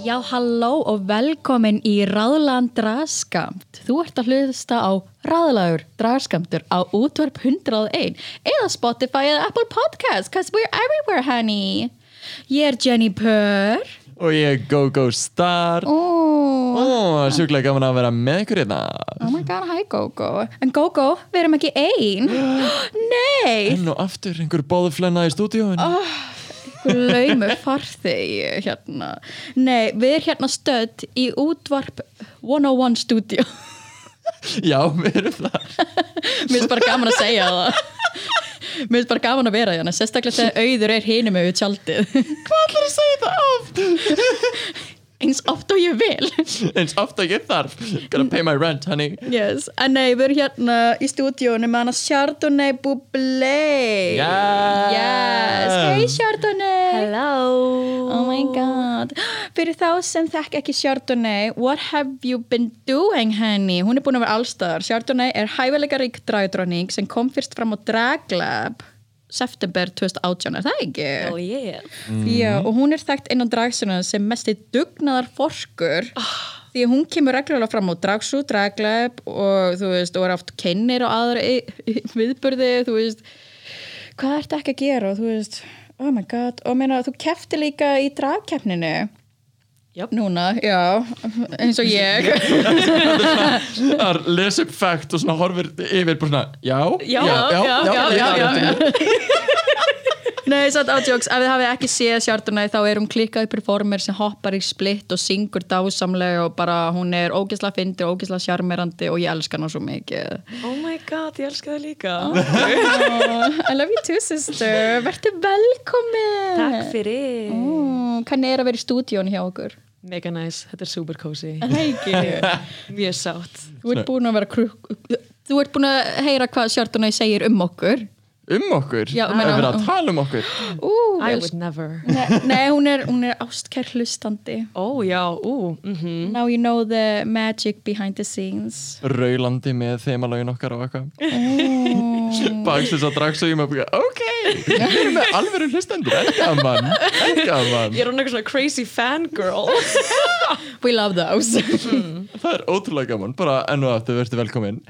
Já, halló og velkomin í Ráðlan Dragskamt. Þú ert að hlusta á Ráðlagur Dragskamtur á útvarp 101 eða Spotify eða Apple Podcasts, cause we're everywhere, honey. Ég er Jenny Purr. Og ég er GóGó Star Oh, Ó, sjúklega gaman að vera með ykkur hérna oh my god, hi Gogo. En Gogo, við erum ekki ein. Nei, Enn og aftur, einhver bóðuflenna í stúdíóin laumu farþegi hérna. Nei, við erum hérna stödd í útvarp 101 studio. Já, við erum það Mér finnst bara gaman að segja það Mér finnst bara gaman að vera hérna Sérstaklega þegar auður er hinum með tjaldið Hvað ætlar að segja það oft? Eins oft og ég vil. Eins oft að ég þarf. Gotta pay my rent, honey. Yes. En nei, við erum hérna í stúdíónu með hana Chardonnay Bublé. Yes. yes. Hey Chardonnay. Hello. Oh my god. Fyrir þá sem þekk ekki Chardonnay What have you been doing henni? Hún er búin að vera allstaðar Chardonnay er hæfilega rík dragdróning sem kom fyrst fram á Draglab september 2018, er það ekki? Oh yeah. Já, og hún er þekkt innan dragsuna sem mest í dugnaðar forskur því að hún kemur reglulega fram á dragsú, draglab og þú veist, og er oft kennir og aðra viðburði, þú veist. Hvað ertu ekki að gera og þú veist, oh my god. Og meina, þú kefti líka í dragkeppninu Jöp. núna, já eins og ég. Það er les upp fact og svona horfir yfir bara svona Já, Já, já, já, já, já. Nei, satt átjóks, ef þið hafið ekki séð Chardonnay þá er hún klikkað upp performer sem hoppar í splitt og syngur dásamlega og bara hún er ógeðslega fyndi og ógeðslega sjarmerandi og ég elska hana svo mikið. Oh my god, ég elska það líka. Oh, I love you too sister. Vertu velkomin. Takk fyrir. Mm, Hvernig er að vera í stúdíón hjá okkur? Mega nice, þetta er super cozy. Mjög sátt. Þú ert búin að vera kruk Þú ert búin að heyra hvað Chardonnay segir um okkur Um okkur? Já, Það meina- er verið að tala um okkur? Ú, I would never. Nei, nei, hún er, hún er ástkær hlustandi Ó já, ú, mhm. Now you know the magic behind the scenes. Raulandi með þemalögin okkar og eitthvað. Bakst þess að dragst og ég með Ok, við erum með alveg hlustendur En gaman, en gaman Ég er hún eitthvað svona crazy fangirl. We love those. Það er ótrúlega gaman, bara enn og aftur verður velkomin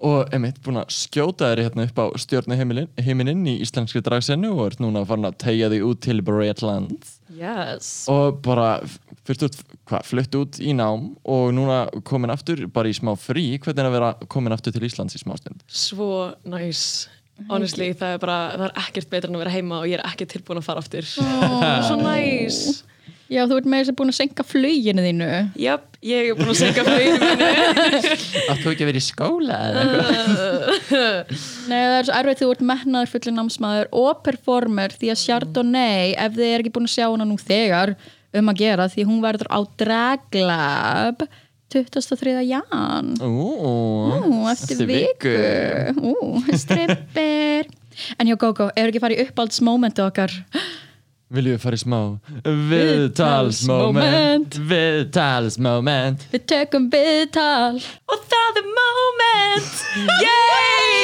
og emitt búin að skjóta þér hérna upp á stjórnuhiminin í íslenskri dragsennu og ert núna farin að tegja þig út til Bretland Yes. Og bara flutt út í nám og núna komin aftur bara í smá frí, hvernig er að vera komin aftur til Íslands í smá stund? Svo nice. Honestly, það er bara, það er ekkert betra en að vera heima og ég er ekki tilbúin að fara aftur. Svo nice Já, þú ert með þess að búin að senka fluginu þínu Jöp, ég er búin að segja fluginu mínu Að þú ekki verið í skóla eða eitthvað? Nei, það er svo erfið þú ert metnaður fullir námsmaður og performer því að Chardonnay, ef þið er ekki búin að sjá hana nú þegar um að gera því hún verður á Draglab 23. jan Ú, eftir viku Ú, strippir En já, Gogo, er ekki farið í uppáldsmomentu okkar? Viljum við fara í smá viðtalsmoment? Viðtalsmoment. Við tökum viðtal. Og það er moment. Yay!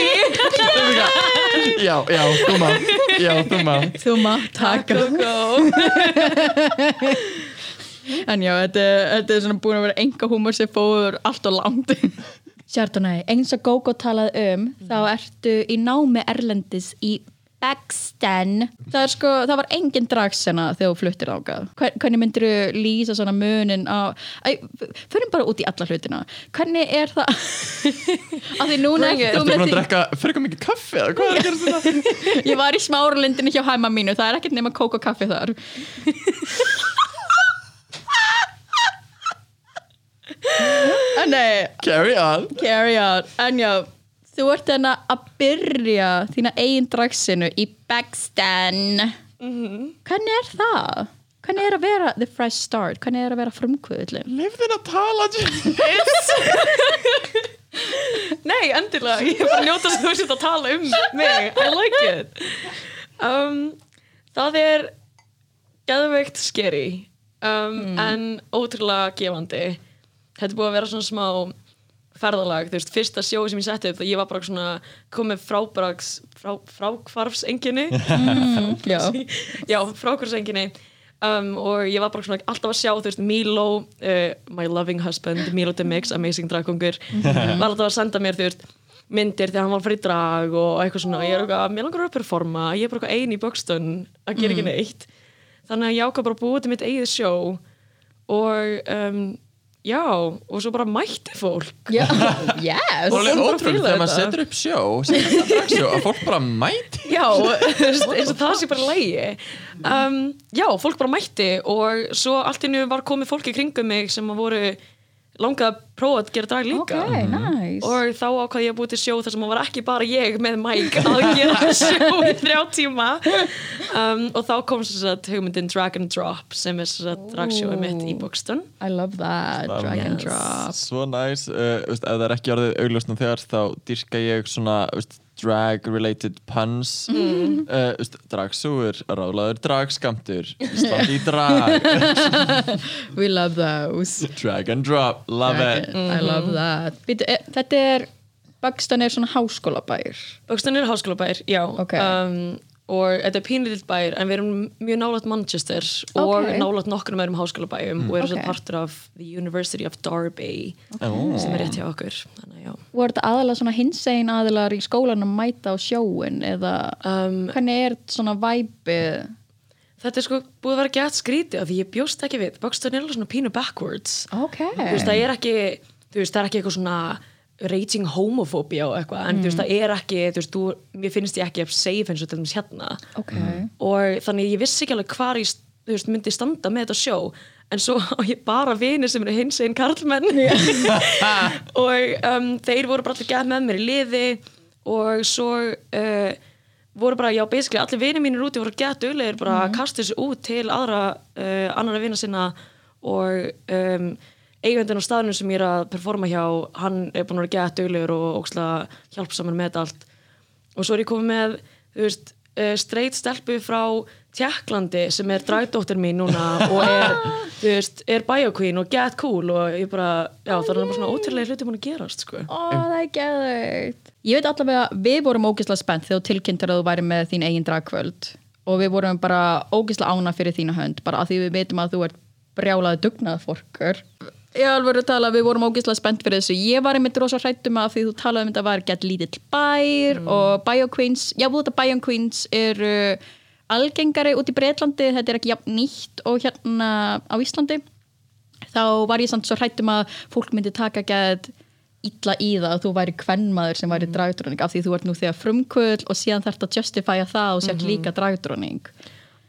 Já, já, þú mátt Já, þú mátt Þú mátt taka. Go En já, þetta, er- þetta er svona búin að vera enga húmor sem fóður allt og langt. Chardonnay, eins og Gogo talaði um þá ertu í námi Erlendis í Bagstan það sko, það var engin dragsena þegar þú fluttir ágað hvernig myndir þú lýsa svona munin á förum bara út í alla hlutina. Hvernig er það? Af því núna ert þú Ertu búin að drekka frekar mikið kaffi er ég var í smáralindinni hjá hæma mínu. Það er ekkert nema kók og kaffi þar. En nei Carry on. Carry on. En já, þú ert enna að byrja þína eigin dragsinu í Bagstan Hvernig er það? Hvernig er að vera the fresh start? Hvernig er að vera frumkvöðlin? Leifðin að tala. Nei, endilega, ég er bara að njóta að þú sért að tala um mig I like it um, Það er geðveikt scary um, en ótrúlega gefandi þetta er búið að vera svona smá ferðalag, þú veist, fyrsta sjói sem ég setti upp, ég var bara svona komið frábrags frá, frákvarfsenginni Já. já, frákvarfsenginni um, og ég var bara svona alltaf að sjá, þú veist, Milo uh, my loving husband, Milo the Mix amazing dragkongur, var alltaf að senda mér, þú veist myndir þegar hann var í drag og eitthvað svona, ég er eitthvað, mér langar að performa ég er bara eitthvað ein í Buxton að gera ekki neitt. Þannig að ég ákvað bara búa til mitt eigið sjó og um, já, og svo bara mætti fólk. Já, yes. Og alveg bara ótrúlega þegar maður setur upp sjó setur dragsjó, að fólk bara mæti. Já, eins og það sé bara lægi um, já, fólk bara mætti og svo allt nú var komið fólk í kringum mig sem að voru langað að prófa að gera drag líka. Ok, nice. Og þá ákvað ég að búið til sjó þar sem það var ekki bara ég með mæk að gera sjó í þrjá tíma. Um, og þá kom svo að hugmyndin Drag and Drop sem er svo að dragsjói mitt í Buxton. I love that, drag and Yes. drop. Svo næs, uh, veist, ef það er ekki orðið augljósnum þegar þá dyrka ég svona veist, drag-related puns. Mm. uh, veist, Dragsúur, rálaður dragskamtur Ísland í drag. We love those. Drag and drop, love it. I love that. Býtu, e, Þetta er Buxton er svona háskólabær. Buxton er háskólabær, já. Ok. um, og þetta er pínlítill bær en við erum mjög nálægt Manchester og Ok. nálægt nokkrum öðrum háskólabæjum og erum Ok. svo partur af the University of Derby Ó. sem er rétt hjá okkur. Voru þetta aðalega svona hinsegin aðilar í skólanum mæta á sjóin eða um, hvernig er svona væpið Þetta er sko búið að vera gett skrítið af því ég bjóst ekki við Buxton er alveg svona pínu backwards þú veist, það er ekki þú veist, það er ekki eitthvað svona raging homophobia og eitthvað en þú veist, það er ekki, þú veist, þú, mér finnst ég ekki jafn safe eins og til dæmis hérna. Ok. Og þannig ég vissi ekki alveg hvar ég þú veist, myndi standa með þetta sjó en svo á ég bara vinir sem eru hins einn karlmenn og um, þeir voru bara allir gæð með mér í liði og svo uh, voru bara, já, basically allir vinir mínir úti voru gætt duglegir bara að kasta þessu út til aðra uh, annara vina sinna og um, eigandinn á staðinu sem ég er að performa hjá hann er búin að vera gætt duglegur og ókslega hjálpsamur með allt og svo er ég komið með þú veist, uh, straight stelpu frá Tjekklandi sem er dragdóttir mín núna og er, þú veist, er bioqueen og get cool og ég bara, já það er bara svona ótrúlega hluti búin að gerast sko. Ó, það er geðveikt. Ég veit allavega að við vorum ógislega spennt þegar þú tilkynntir að þú væri með þín eigin dragkvöld og við vorum bara ógislega ána fyrir þína hönd bara að því við veitum að þú ert brjálaði dugnað fórkur. Ég alveg að tala, við vorum ógislega spennt fyrir þessu. Ég var einmitt rosa hrættum að því þú talaði um þetta var gett lítill bær og bioqueens, já, veit að bioqueens eru algengari út í Breitlandi, þetta er ekki jafn nýtt og hérna á Íslandi. Þá var ég samt svo hrættum að fólk myndi taka gett illa í það að þú væri kvennmaður sem væri dragdróning af því þú ert nú þegar frumkvöld og síðan þarf að justifya það og sért líka dragdróning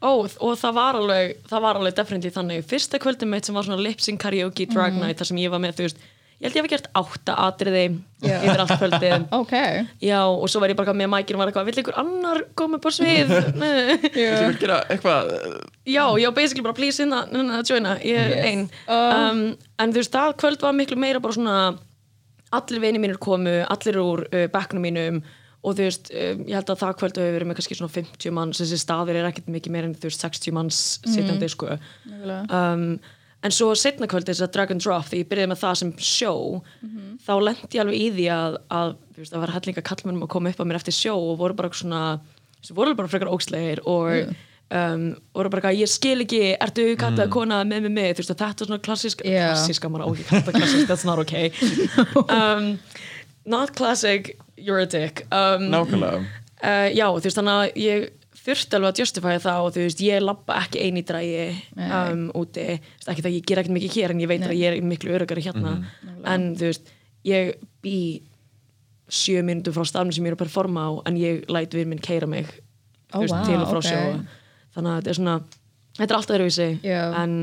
Ó, og það var alveg, það var alveg definitív þannig. Fyrsta kvöldin mitt sem var svona lip-sync karaoke drag night þar sem ég var með, þú veist, ég held ég hef gert átta atriði Já. yfir allt kvöldið. ok, Já, og svo var ég bara með mækir og var eitthvað, vill ykkur annar koma upp á svið? Gera eitthvað uh, já, já, basically bara please inna, inna að joina, ég er Yes. ein um, en þú veist, það kvöld var miklu meira bara svona allir vini mínir komu, allir úr uh, bekknum mínum og þú veist, um, ég held að það kvöld hefur verið með kannski svona 50 manns, þessi staðir er ekkert mikið meira en þú veist 60 manns sittandi sko. Um, en svo setna kvöld þess að Drag and Drop því ég byrjaði með það sem sjó þá lendi ég alveg í því að, að þú veist, það var hellinga kallmennum að koma upp að mér eftir sjó og voru bara svona sem voru bara frekar ógslegir og um, voru bara eitthvað, ég skil ekki ertu kattað kona með mig með? Þú veist, og þetta er svona klassísk Já. klassíska, maður á ekki kattað klassísk, that's not okay. Um, not classic you're a dick. Um, nákvæmlega. uh, já, þú veist, þannig að ég þurfti alveg að justifya það og þú veist, ég labba ekki eini drægi um, úti, veist, ekki það ég ger ekkert mikið hér en ég veit að ég er miklu örugari hérna. En þú veist, ég bý sjö mínútur frá stafnum sem ég er að performa á en ég læt við minn keira mig þú veist, vá, til og frá ok. sjó þannig að þetta er svona, þetta er alltaf öðruvísi. Já. en,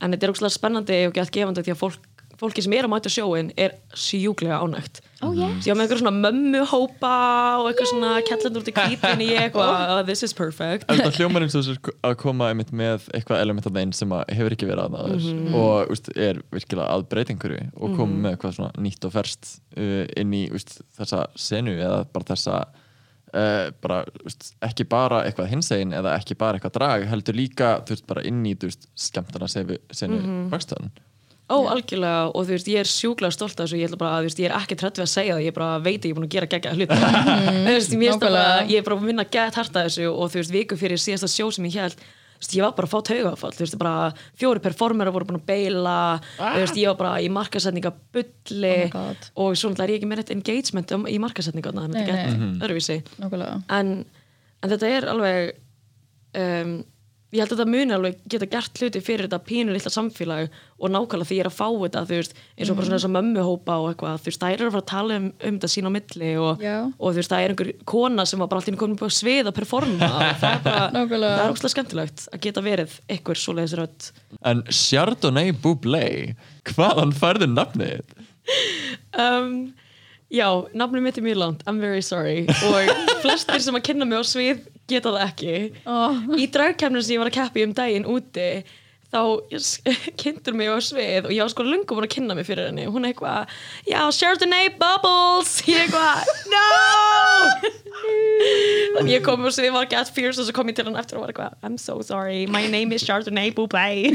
en þetta er ógslag spennandi og gett gefandi því að fólk fólki sem er að mæta sjóin er sjúklega ánægt. Oh yes. Ég var með eitthvað svona mömmuhópa og eitthvað svona kellendur út í kvítinni eitthvað oh, this is perfect. Það hljómar eins og þessu að koma einmitt með eitthvað element af þeim sem að hefur ekki verið að það Mhm. og úst, er virkilega að breyta einhverju og koma með eitthvað svona nýtt og ferst uh, inn í úst, þessa senu eða bara þessa uh, bara, veist, ekki bara eitthvað hinsegin eða ekki bara eitthvað drag heldur líka, þú veist, bara inn í skemmtana senu mm -hmm. bakstöðan Ó, algjörlega, og þú veist, ég er sjúklega stolt af þessu, ég bara að, veist, ég er ekki trætt við að segja það, ég bara veit að ég er búin að gera bara, nákvæmlega. ég er bara að vinna gett harta þessu og þú veist, viku fyrir síðasta sjó sem ég held, veist, ég var bara að fá taugafall, þú veist, bara fjóri performera voru búin að beila, þú veist, ég var bara í markasetninga bulli Oh og svo náttúrulega er ég ekki með rétt engagement um, í markasetninga, þannig að þetta er gett Nákvæmlega. en, en þetta er alveg um, ég held að þetta muni alveg geta gert hluti fyrir þetta pínu lilla samfélag og nákvæmlega því ég er að fá þetta þú veist, eins og bara svona þess að mömmuhópa og eitthvað, þú veist, það er að fara að tala um, um þetta sín á milli og, og þú veist, það er einhver kona sem var bara alltaf komin upp á svið að performa og það er bara, Nákvæmlega. það er óslega skemmtilegt að geta verið einhver svoleiðis rödd En Chardonnay Bublé hvaðan færðu nafnið? um, Já, nafnum mitt er mjög langt, I'm very sorry og flestir sem að kynna mig á svið geta það ekki. Oh. Í dragkemnum sem ég var að keppa í um daginn úti þá kynntur mig á svið og ég var sko lungu búin að kynna mig fyrir henni. Og hún er eitthvað, já, Chardonnay Bubbles. Ég eitthvað, no! Þannig ég kom og svið var gett fierce og svo kom ég til hann eftir og var eitthvað I'm so sorry, my name is Chardonnay Bublé.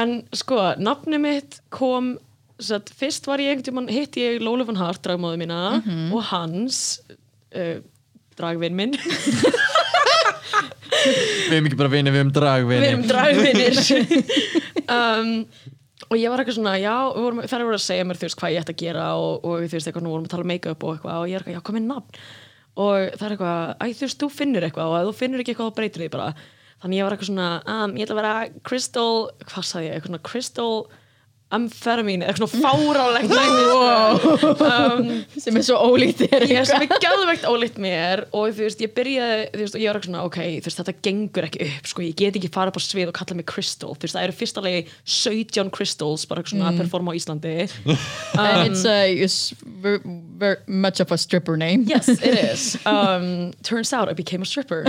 En sko, nafni mitt kom satt, fyrst var ég einhvern tímann hitti ég Lólu von Hart, dragmóðu mína og hans uh, dragvinn minn. Við erum ekki bara vinið, við erum dragvinni við erum dragvinnir um, og ég var eitthvað svona já, við vorum, þær voru að segja mér þú veist hvað ég ætti að gera og, og þú veist eitthvað, nú vorum að tala um make-up og eitthvað og ég er eitthvað, já, með nafn. Og það er eitthvað, æ, þú veist, þú finnur eitthvað og ef þú finnur ekki eitthvað, þá breytir því bara. Þannig ég var eitthvað svona, um, ég ætla að vera Crystal, hvað sagði ég, eitthvað svona Crystal Amphetamine, eitthvað svona fárálegt wow. um, sem er svo ólíkt þér ég sem er gæðvegt ólíkt mér og þú veist, ég byrjaði, þú veist, og ég var ekki svona ok, veist, þetta gengur ekki upp, sko, ég get ekki fara upp á svið og kalla mig Crystal, þú veist, það eru fyrsta legi 17 Crystals, bara eitthvað svona að performa á Íslandi. And it's, uh, it's very, very much of a stripper name. Yes, it is. Um, Turns out I became a stripper.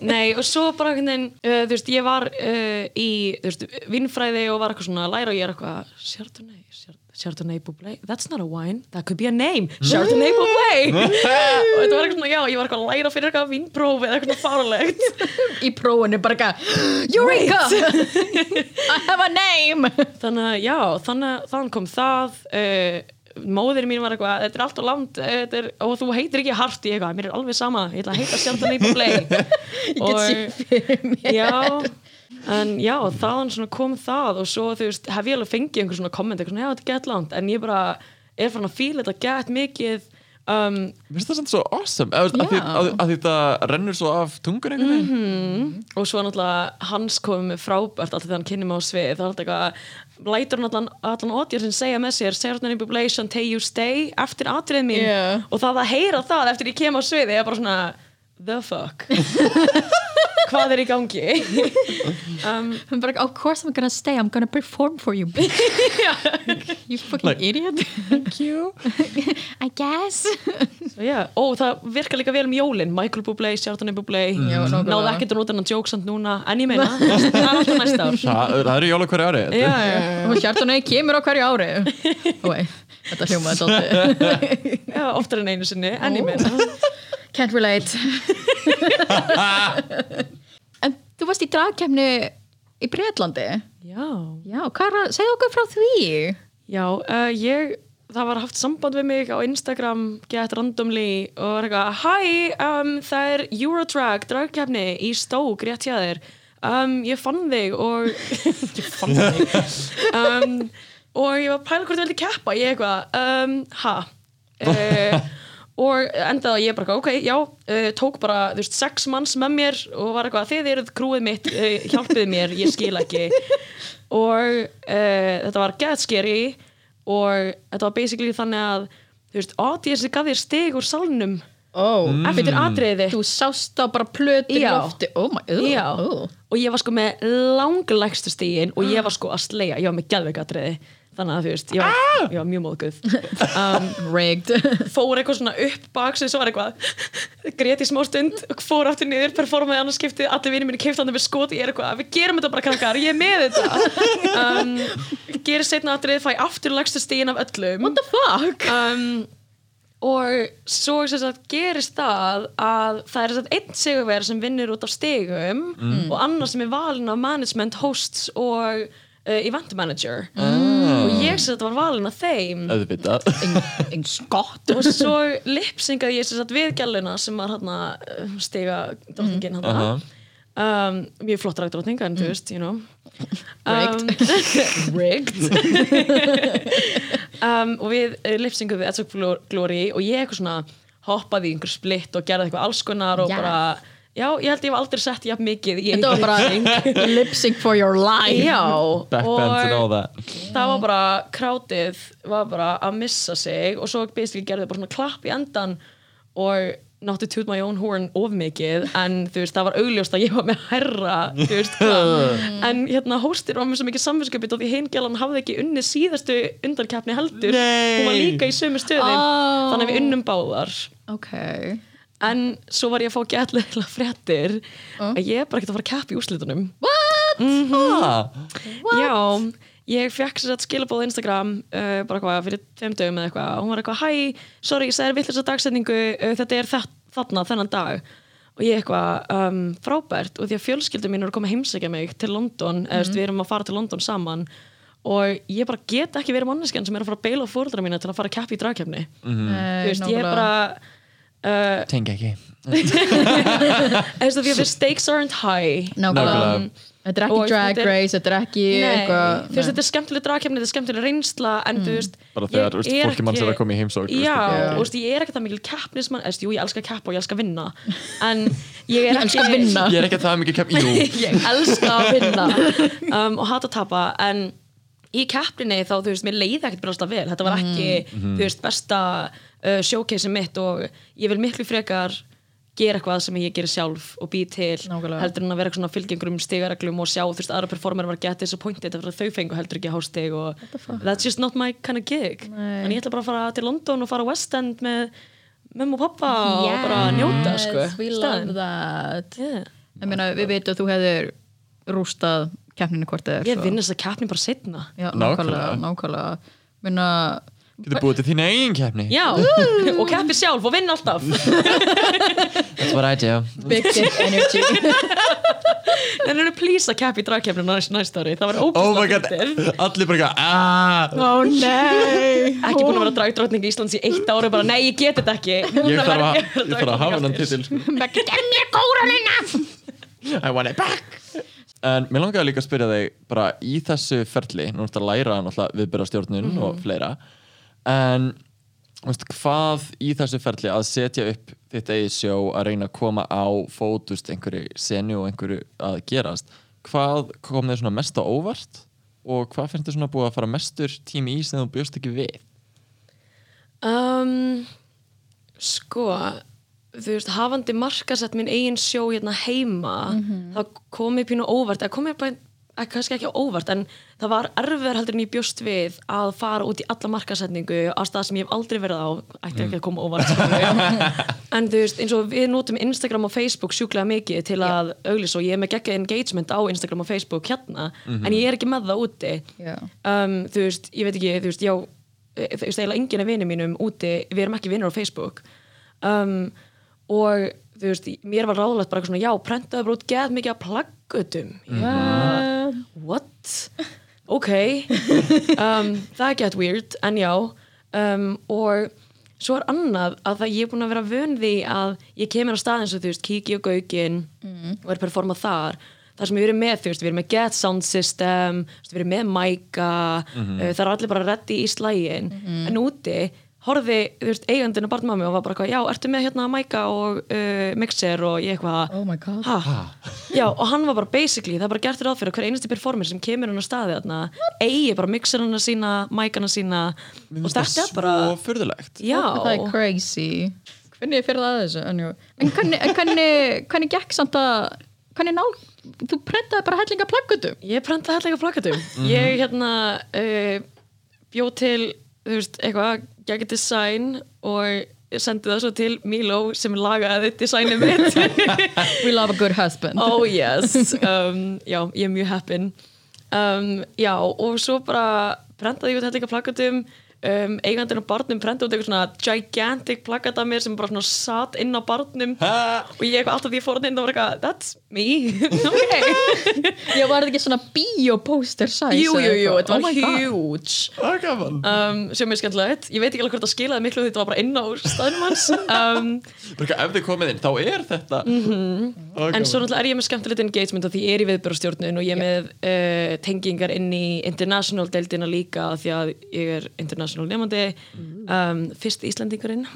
Nei, og svo bara uh, þú veist, ég var uh, í, þú veist, vinnfræði og var eitthvað svona að læra og ég er eitthvað Chardonnay, Chard- Chardonnay Bublé? That's not a wine, that could be a name. Chardonnay Bublé. Og þetta var eitthvað svona, já, ég var eitthvað að læra fyrir eitthvað vinnpróf eða eitthvað fárlegt í prófinu bara eitthvað Eureka! I have a name! Þannig að já, þannig að þannig kom það uh, móðir mín var eitthvað þetta er allt og langt þetta er, og þú heitir ekki hart í eitthvað, mér er alveg sama ég ætla að heita Chardonnay Bublé. Ég get sér fyrir mér en já, þaðan svona kom það og svo þú veist, hef ég alveg fengið einhver svona komment, eitthvað svona, já, þetta er gett langt. En ég bara er fann að fíla þetta gett mikið um, Mér finnst það samt svo awesome. Að, að, að því það rennur svo af tungun einhvern veginn. Og svo náttúrulega hans komið frábært alltaf þegar hann kynni mig á svið. Það er alltaf eitthvað, lætur hann allan, allan ódjör sem segja með sér, Serotonin Bublation Tay You Stay, eftir atrið mín. Yeah. og það að heyra það eftir ég kem á sviði er bara svona, the fuck? Hvað er í gangi? Um, I'm like, of course I'm gonna stay, I'm gonna perform for you you fucking Like- idiot. Thank you. I guess. So yeah. ó það virkar líka vel um jólin. Michael Bublé, Serotonin Bublé. Nákvæmlega. náðu ekkert að nota hennan joke samt núna en ég meina, það er alltaf næsta ár. Það, það eru jóla hverju ári já, já, já. og hjartunni kemur á hverju ári. Þetta hljómaði já, oftar en einu sinni en ég meina Can't relate. En þú varst í dragkemni í Breitlandi já. Já, segðu okkur frá því? Já, uh, ég, það var haft samband við mig á Instagram, get randomly og var eitthvað, hæ, um, það er Eurodrag, dragkefni í Stók, rétt hjá þér. Um, ég fann þig og, ég fann þig, um, og ég var að pæla hvort þú vildi keppa, ég eitthvað, um, ha, uh, og endaði að ég bara, ok, já, uh, tók bara, þú veist, sex manns með mér og var eitthvað, þið eruð krúið mitt, uh, hjálpið mér, ég skil ekki. Og uh, þetta var get scary og þetta var basically þannig að þú veist, audience gaf þér stig úr salnum. Ó, eftir atriði þú sást á bara plötur í Já. lofti Oh my, oh, Já, oh. og ég var sko með langlegstu stigin og ég var sko að sleia, ég var með geðveik atriði þannig að þú veist, ég var, ég var mjög móðguð. Um, Rigged. fór eitthvað svona upp bak sig, svo var eitthvað grét í smá stund fór aftur niður, performaði annars skiptið allir vinið minni keifti hann með skot ég er eitthvað, við gerum þetta bara krakkar, ég er með þetta. Um, gerir setna aftur fæ aftur lagstu stíðin af öllum. What the fuck? um, og svo sagt, gerist það að það er sagt, einn sigurverð sem vinnur út af stigum og annar sem er valin af management hosts og uh, event manager. Og ég sem þetta var valin af þeim. Einn skott. Og svo lipsingaði ég sem sagt við gæluna sem var hérna uh, stiga drottningin hérna. Aha. um, mjög flott rægt drottning en þú veist, you know. Um, rigged. Um, og við uh, lipsingaði of Glory og ég eitthvað svona hoppaði í einhver splitt og gerði eitthvað alls konar og Yes. bara, já, ég held ég hef aldrei sett jafn mikið í Þetta var bara lip sync for your life. Já, backbends and all og það var bara krátið var bara að missa sig og svo basically gerði bara svona klapp í endan og not to toot my own horn of mikið en þú veist það var augljóst að ég var með herra þú veist hvað. En hérna hóstir var með svo mikið samvinskapit og því heimgjalan hafði ekki unni síðastu undankeppni heldur. Nei. hún var líka í sömu stöðum Ó. þannig að við unnum báðar. Ok en svo var ég að fá gætlega fréttir að ég er bara ekkert að fara að keppa í úrslitunum. Ah, Já, ég fekk sér að skilabóð á Instagram uh, bara hvað fyrir tveim dögum eða eitthvað. Og hún var eitthvað, hæ, sorry, ég sagði vitlis að dagsetningu uh, þetta er þett, þarna, þennan dag. Og ég eitthvað um, frábært og því að fjölskyldum mín eru að koma heimsækja mig til London, eða mm við erum að fara til London saman. Og ég bara get ekki verið manneskjan sem er að fara að beila á fóreldra mína til að fara að keppa í dragkeppni. Nei, þú veist, uh, tengi ekki. Þú veist, því að the stakes aren't high. Nákvæmlega. Nákvæmlega. Þetta er ekki drag þetta race, þetta er ekki Nei, eitthvað þú veist, þetta er skemmtileg dragkefni, þetta er skemmtileg reynsla en þú veist bara þegar þú veist, er fólki mann sér ekki- að koma í heimsók Já, þú veist, ég er ekki það mikil keppnismann eða, jú, ég elska að keppa og ég elska að vinna en ég er vinna. ég er ekki það mikið kepp, jú. Ég elska að vinna. Um, og hata að tapa en í keppninni þá, þú veist, mér leiði ekkert brjóðslega þetta uh, showcase mitt og ég vil miklu frekar gera eitthvað sem ég gerir sjálf og bý til Nákvæmlega. heldur en að vera eitthvað svona fylgjengur um stigareglum og sjá, þú veist, aðra performer var get disappointed eftir að þau fengu heldur ekki hástig og that's just not my kind of gig Nei. en ég ætla bara að fara til London og fara West End með mömmu og pappa og bara njóta, sko Yes, we love that yeah. Meina, við veitum að þú hefðir rústað keppninu hvort eða ég vinn þess að keppni bara setna Já, Nákvæmlega. nákvæmlega, nákvæmlega Meina, getur búið til þín eigin keppni. Já, og keppi sjálf og vinn alltaf. That's what I do. Big dick energy. En eru please að keppi í dragkeppni næst, næst ári, það var oh my god, ógæslega allir bara eitthvað, ah. Ó nei. Ekki búin að vera dragdrottning í Íslands í eitt ári bara, nei, ég get þetta ekki. Ég þarf að, ég þarf að hafa hennan titil. Gem mér kóralina I want it back. En mér langaði líka að spyrja þig bara í þessu ferli, nú ertu að læra náttúrulega viðbyrðastjórnun og fleira en veist, hvað í þessu ferli að setja upp þitt eigið sjó að reyna að koma á fótust einhverju senu og einhverju að gerast hvað kom þér svona mest á óvart og hvað finnst þér svona búið að fara mestur tími í sem þú bjóst ekki við? Um, sko þú veist, hafandi markasett minn eigin sjó hérna heima þá kom ég pínu óvart eða kom ég bara, eh, kannski ekki óvart en það var erfiðar heldur en ég bjóst við að fara út í alla markasetningu á stað sem ég hef aldrei verið á. Ætti ekki að koma óvart skilurðu. en þú veist, eins og við notum Instagram og Facebook sjúklega mikið til að auglis og ég er með gegga engagement á Instagram og Facebook hérna, en ég er ekki með það úti. Um, þú veist, ég veit ekki, þú veist, já þú veist, eiginlega enginn af vinið mínum úti við erum ekki vinnur á Facebook. Um, og þú veist, mér var ráðlegt bara eitthvað svona, já, prentaðu bara út geð mikið af plaggutum. What? What? ok. Um, það get weird, en já. Um, og svo er annað að það ég er búin að vera vön því að ég kemur á staðin svo þú veist, kíki og gaukin og er performa þar. Þar sem við erum með, þú veist, við erum með Get Sound System við erum með Micah uh, það er allir bara reddi í slægin en úti horfði, þú veist, eigandinn og barnmami og var bara eitthvað, já, ertu með hérna Micah og uh, Mixer og ég eitthvað Oh my god. Ha? Já, og hann var bara basically, það er bara gert ráð fyrir að hver einasti performer sem kemur hann á staði þarna eigi bara mixerana sína, mækana sína Mér og þetta er svo bara furðulegt. Já, Það er crazy. Hvernig fyrir það að þessu? En, jú. en hvernig, hvernig, hvernig gekk samt að hvernig nál, þú prentaði bara hellinga plaggutum? Ég prentaði hellega plakatum Ég hérna uh, bjó til, þú veist, eitthvað gegn design og sendi það svo til Milo sem lagaði designið mitt. We love a good husband. Oh yes. Um, já, ég er mjög heppin. Um, já, og svo bara prentaði ég út þetta líka plakatum um, eigandinn og barnum prentaði út eitthvað svona gigantic plakat af mér sem bara svona satt inn á barnum. Og ég eitthvað alltaf því ég fór inn og var eitthvað that's me. Já, var þetta ekki svona biopóster size jú, jú, jú, þetta Oh var my God. huge. Það er gaman. Um, sem er skemmtilegt. Ég veit ekki alveg hvort það skilaði miklu þetta var bara inn á staðnum hans um, ef þið komið inn, þá er þetta Mhm. en svo náttúrulega er ég með skemmtilegt engagement af því ég er í viðbjörnstjórnun og ég er með uh, tengingar inn í international deildina líka af því að ég er international nefandi um, fyrst Íslandingurinn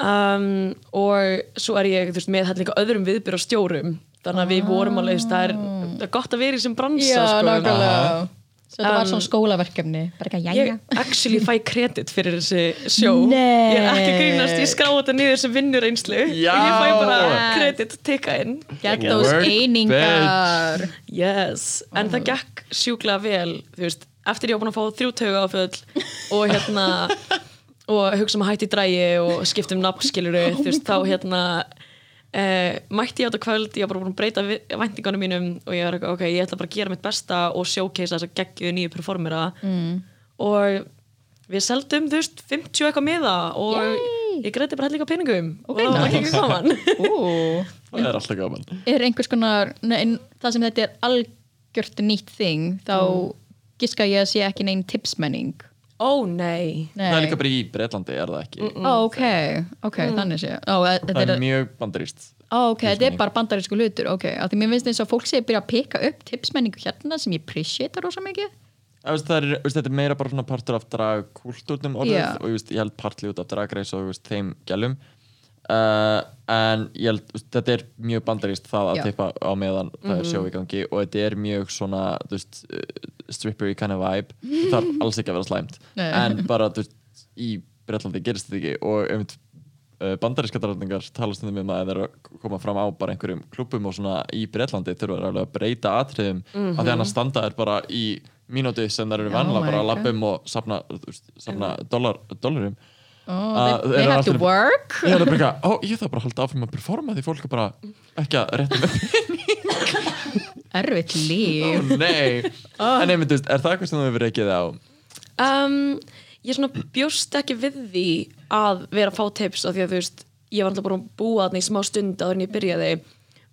um, og svo er ég veist, með hætlinga öðrum viðbjörnstjórum þannig að við vorum alveg það er, það er gott að vera í sem bransa Já, sko. nákvæmlega. Svo þetta var Um, svona skólaverkefni Bara ekki að Ég jæja. actually fæ kredit fyrir þessi sjó. Nei. Ég er ekki að grínast, ég skrá þetta niður sem vinnur einslu Já. og ég fæ bara kredit tikka inn. Get Yeah. those einingar. Yes, en það gekk sjúklega vel þú veist, eftir ég var búin að fá þrjú tauga áföll og hérna og hugsa um að hætti drægi og skipta um nafnskiluru, þú veist, þá hérna eh, mætti ég á þetta kvöld ég var bara búin að breyta væntingunum mínum og ég var eitthvað, ok, ég ætla bara að gera mitt besta og showcase þess að geggju nýju performera. Mm. og við seldum, þú veist, 50 eitthvað miða og Yay. ég greiði bara hellinga peningum og það var ekki gaman. Það er alltaf gaman. Er einhvers konar nei, Það sem þetta er algjört nýtt þing Þá giska ég að sé ekki neinn tipsmenning. Ó, nei. Nei. Það er líka bara í Breitlandi, er það ekki? Ó, ok, ok, þannig sé Ó, e- þetta Það er, mjög bandaríst ó, ok, þetta er bara bandarísku hlutur Ok, af því mér finnst eins og fólk sé að byrja að peka upp tipsmenningu hérna sem ég appreciate rosa mikið. Það er, veist, þetta er meira bara svona partur af dragkultúrnum orðið. Já. og ég, veist, ég held partli út af dragreis og veist, þeim gælum. Uh, en ég held, veist, þetta er mjög bandaríst það að Já. tippa á meðan það er sjó í gangi. Og þetta er mjög svona þú veist, strippery kind of vibe það er alls ekki að vera slæmt. Nei. en bara þú veist, í Bretlandi gerist þetta ekki og einmitt uh, bandaríska drafningar tala stundum um að ef þeir eru að koma fram á bara einhverjum klubum og svona í Bretlandi þurfa að breyta atriðum af því annars standa þeir bara í mínúti sem þeir eru Oh vanlega my bara að God. lappa um og safna, safna dollar, dollarum oh, Að they, they have to work? Ég er bara eitthvað, ó ég þarf bara að halda áfram að performa því fólk er bara ekki að rétta með Erfitt líf. Ó, nei, en einmitt, er það eitthvað sem þú hefur reykið á? Um, Ég svona bjóst ekki við því að vera að fá tips af því að þú veist, ég var alltaf búin að búa þarna í smá stund áður en ég byrjaði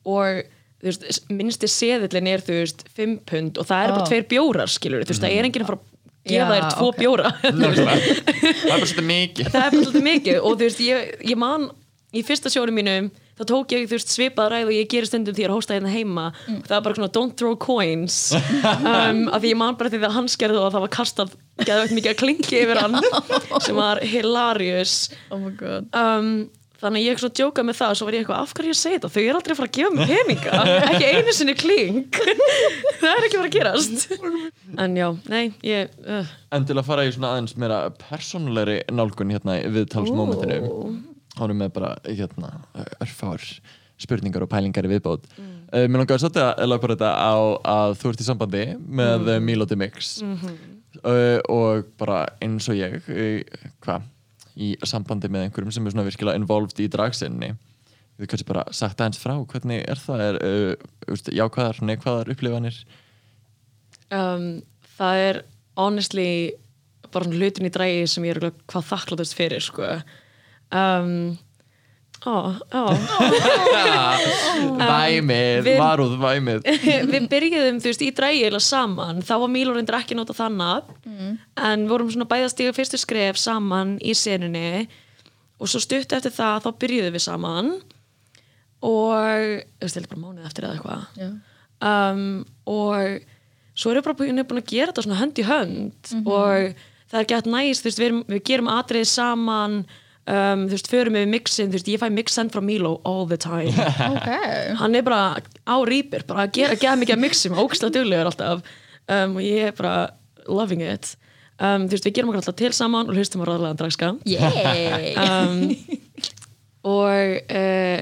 og þú veist, minnsti seðillin er þú veist, 5 pund og það er Ó. bara tveir bjórar skilur, þú veist, það er enginn að fara að gefa þér tvo ok. bjóra. Það er bara svolítið mikið. Það er bara svolítið mikið og þú veist, ég, ég man í fyrsta sjónu mínu þá tók ég þú veist svipað ræð og ég gerir stundum því að hósta hérna heima. Það var bara svona don't throw coins. Um, af því ég man bara því að hann skerði og það var kastað geðvægt mikið að klingi yfir hann sem var hilarious. Oh my god. Um, þannig að ég svona djóka með það og svo var ég eitthvað, af hverju ég segi þetta? Þau eru aldrei að fara að gefa mér peninga. Ekki einu sinni kling það er ekki að fara að gerast. En já, nei, ég uh, En til að fara í svona aðeins meira persónulegri nálgun hérna í viðtalsmomentinu erum við bara hérna örfár spurningar og pælingar í viðbót. Mm. uh, Mér langar svolítið að elaborata á að þú ert í sambandi með mm. Milo The Mix. Uh, og bara eins og ég hvað, í sambandi með einhverjum sem er svona virkilega involved í dragsinni. Við kannski bara sagt aðeins frá hvernig er það er uh, jákvæðar, neikvæðar upplifanir? Um, það er honestly bara hlutin í drægi sem ég er hvað þakklátast fyrir sko um, ó, ó. Væmið, varúð væmið. Við byrjuðum þú veist í drægi eða saman, þá var Míló reyndir ekki nota þannig en við vorum svona bæða stíga fyrstu skref saman í senunni. Og svo stutt eftir það þá byrjuðum við saman. Og þú veist, ég bara mánuð eftir eða eitthvað. Já. um, og svo erum við bara búin, búin að gera þetta svona hönd í hönd. Og það er gett næst þú veist, við, erum, við gerum atriði saman um, þú veist, förum við mixin þú veist, ég fæ mixen frá Milo all the time. Ok. Hann er bara á rýpir bara að gera, gera mikið að mixum ógstlega duglegur alltaf. Um, og ég er bara loving it. Um, þú veist, við gerum okkur alltaf til saman og hlustum á ráðlega dragska Yay! Um, og uh,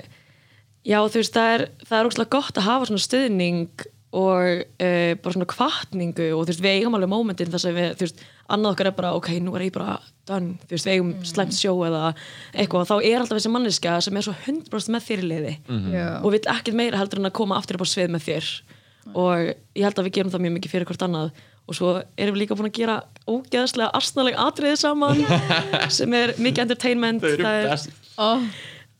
já þú veist það er, það er ógslag gott að hafa svona stuðning og uh, bara svona kvartningu og þú veist við eigum alveg mómentin þar sem við þú veist annað okkar er bara, ok, nú er ég bara done, þú veist, við eigum slæmt sjó eða eitthvað, þá er alltaf þessi manneska sem er svo 100% með þér í liði. Já. og vill ekkert meira heldur en að koma aftur upp á svið með þér. Og ég held að við gerum það mjög mikið fyrir hvort annað. Og svo erum við líka búin að gera ógeðslega arsnaleg atriði saman sem er mikið entertainment. Þau eru það er, best. Oh,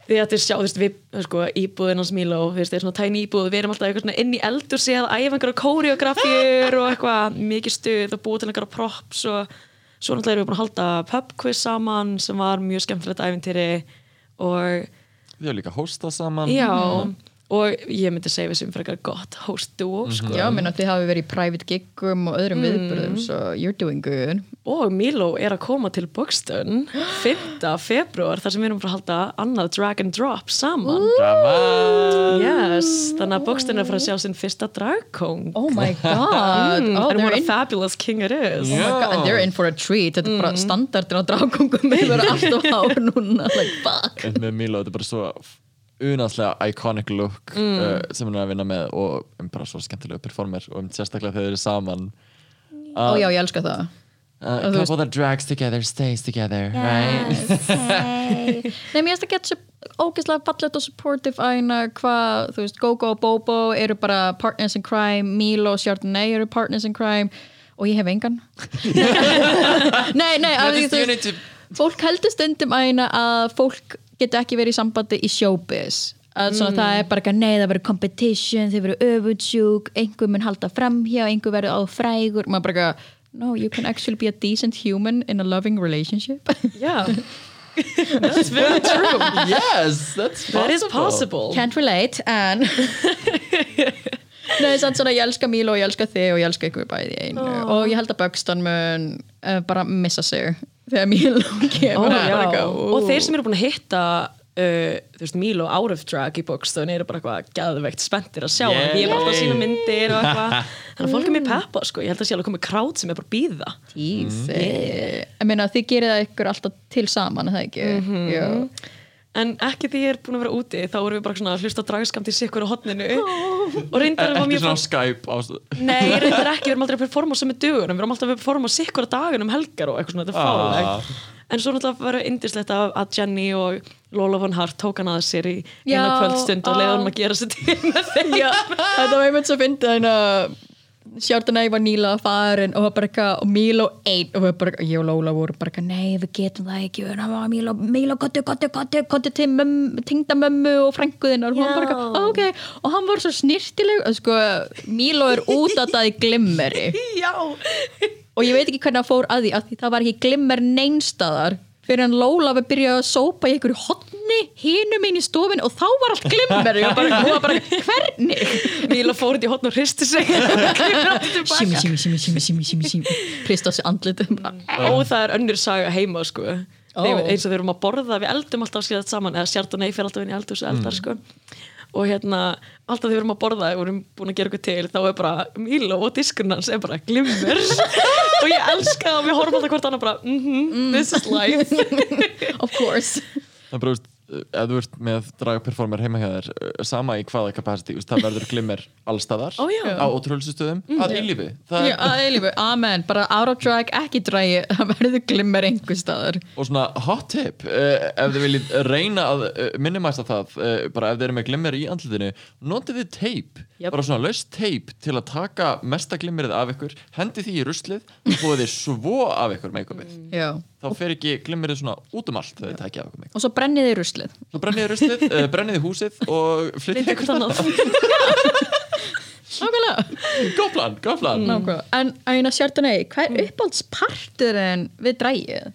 því að þið sjá, þú veist, við, sko, íbúðin hans Míló, þú veist, það er svona tæni íbúð við erum alltaf eitthvað svona inn í eldur séð að æfa einhverja kóreografíur og eitthvað mikið stuð og búið til einhverja props og svo náttúrulega erum við búin að halda pub quiz saman sem var mjög skemmtilegt æfintýri og Við erum líka hósta saman. Já, og ég myndi segja við sem fyrir eitthvað gott host duo, sko. Já, minn að þið hafi verið í private gigum og öðrum viðburðum so you're doing good. Og Míló er að koma til Buxton 5. februar þar sem við erum bara að halda annað drag and drop saman. Gaman! Yes, þannig að Buxton er að fara að sjá sinn fyrsta dragkong Oh my god. Mm, oh, and they're what a in, fabulous king it is. Oh my god, and they're in for a treat. Þetta er bara standardin á dragkongum Við verðum alltaf hár núna Like fuck. En með Milo, þetta er bara svo unanslega iconic look uh, sem hún er að vinna með og um, bara svo skemmtilega performer og um, sérstaklega þegar þeir eru saman. Ó já, ég elska það. Uh, þú veist- couple that drags together stays together right? Nei, mér finnst það gett ógeðslega fallet og supportive æna hvað, þú veist, Gogo og Bobo eru bara partners in crime, Milo og Chardonnay eru partners in crime og ég hef engan. Nei, nei, af því, just þú veist fólk heldur stundum æna að fólk geta ekki verið í sambandi í showbiz. Að svona það er bara ekki að nei það verður competition, þið verður öfudsjúk einhver mun halda framhjá, einhver verður á frægur. Maður bara ekki no, you can actually be a decent human in a loving relationship. Yeah that's very true. Yes, that's that is possible. possible. Can't relate, en Nei, svona, ég elska Mílo og ég elska þig og ég elska ykkur bæði einu. Og ég held að Buxton mun uh, bara missa sig þegar Mílo Ó, kemur ú. og þeir sem eru búin að hitta uh, þú veist, Milo out of drag í Buxton eru bara eitthvað gæðveikt spenntir að sjá hann Yay. ég er alltaf að sína myndir og eitthvað þannig að fólk er mér peppa, sko, ég held að sé alveg komið krát sem er bara býða Easy Ég meina, þið gerir það ykkur alltaf til saman, er það ekki? Mhm. Jú. En ekki því ég er búin að vera úti þá erum við bara svona að hlusta á dragskamt í sikkur á hotninu og reyndar var ekki mjög svona á Skype á, Nei, reyndar ekki, við erum aldrei að performa á sömu dögunum, við erum alltaf að performa á sikkur dagunum helgar og eitthvað svona, þetta er Ah. fálegt en svo náttúrulega verður indislegt að, að Jenny og Lola von Hart tók hann að sér í eina kvöldstund og ah. leiði hann að gera sér til með þeim Já, þetta var einmitt svo fyndið að Chardonnay var nýla og, var bara eitthvað- og Mílo einn og eitthvað- ég og Lola voru bara nei við getum það ekki að Mílo, Mílo, gottu, gottu, gottu gottu til mömmu, tengda mömmu og frænguðinnar og hún Já. bara eitthvað, "Ó, ok. Og hann var svo snirtileg og sko, Mílo er út að það í glimmeri. Og ég veit ekki hvernig það fór að því að því það var ekki glimmer neinstaðar fyrir hann Lola við byrjaði að sópa í einhverju hotni hinum inn í stofin og þá var allt glimmer. Og bara, hún var bara hvernig? Míla fór út í hotn og hristi sig. Tilbaka. simi, simi, simi, simi, simi, simi Krist á sig andlit Og það er önnur saga heima sko. Þegar- eins og við erum að borða, við eldum alltaf skilðað saman eða Chardonnay fyrir alltaf inn í eldhús og eldar sko. Og hérna, alltaf þegar við erum að borða og við erum búin að gera eitthvað til, þá er bara Mílo og diskurinn hans er bara glimmer. Og ég elska það og við horfum alltaf hvort annað bara, mhm, this is life. Of course. Það er bara, ef þú ert með dragperformer heima hjá þér, uh, sama í hvaða veist, það verður glimmer allstaðar já. á ótrúlsistöðum, að eilífi. Er, að eilífu, amen Bara out of drag, ekki drægi Það verður glimmer einhver staðar og svona hot tip, uh, ef þið viljið reyna að uh, minnumæsta það, uh, bara ef þið eru með glimmer í andlitinu, notið þið teip, Jöp. bara svona laust teip til að taka mesta glimmerið af ykkur, hendi því í ruslið og þið svo af ykkur make-upið. Já Þá fer ekki glimmerið svona út um allt þegar þið takja af ykkur make-up. Og svo brennið þið ruslið. Svo brennið þið ruslið, uh, brennið þið húsið og flyttið eitthvað annað. Nákvæmlega. Góð plan, góð plan. Nákvæmlega. En Æna Chardonnay, hvað er uppáhaldsparturinn við drægið?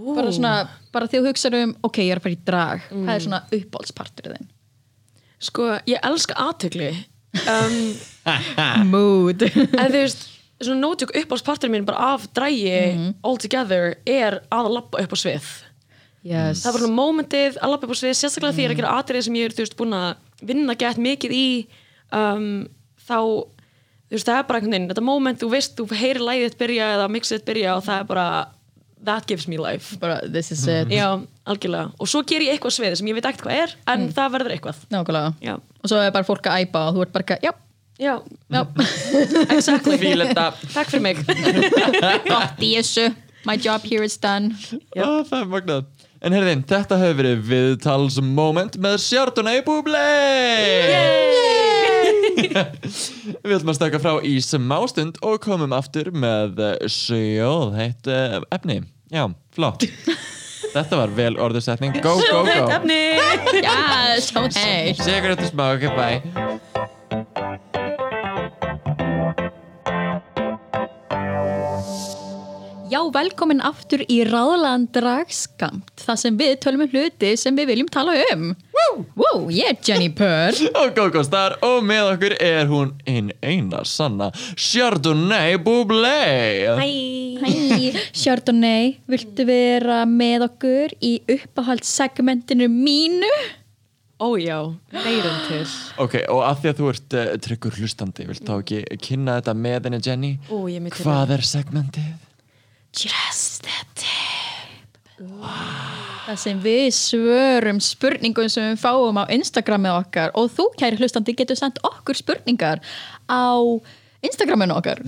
Bara svona, bara því þú hugsaður um Ok, ég er að fara í drag. Hvað er svona uppáhaldsparturinn? Sko, ég elska aðtökli um, Mood. En þú veist svona nótjók uppáhaldspartur mín bara af drægi all together er að lappa upp á svið. Yes. Það var svona momentið að lappa upp á svið sérstaklega því ég er að gera atrið sem ég er þú veist búin að vinna gett mikið í um, þá þú veist það er bara einhvern veginn þetta moment þú veist þú heyrir þitt byrja eða mixið byrja og það er bara that gives me life. Bara, this is it. Já, algjörlega. Og svo ger ég eitthvað á sviði sem ég veit ekkert hvað er en það verður eitthvað. Nákvæmlega. Já, Og svo er bara fólk að æpa og þú ert bara, já, Já, Já, exactly. Fíl þetta. Takk fyrir mig. Gott í þessu. My job here is done. Já. ah, Það er magnað. En herðin, þetta hefur verið viðtalsmoment með Chardonnay Bublé Við ætlum að stakka frá í smástund og komum aftur með sjóð heitt efni. Já, flott. Þetta var vel orðursetning Go, go, go. Efni! Yes, hey. Sigur þetta smá, ok, bye Já, velkomin aftur í ráðlan dragskamt Það sem við tölum um hluti sem við viljum tala um Woo! Woo, ég er Jenny Purr Og Gogo Star og með okkur er hún einn eina sanna Chardonnay Bublé Hæ Hæ, Chardonnay, viltu vera með okkur í uppáhaldssegmentinu mínu? Ó já, leirum til Ok, og að því að þú ert uh, tryggur hlustandi, vilt þá ekki kynna þetta með henni Jenny? Ó, ég myndi Hvað er segmentið? Just the tip. Það sem við svörum spurningum sem við fáum á Instagramið okkar. Og þú kæri hlustandi getur sendt okkur spurningar á Instagraminu okkar.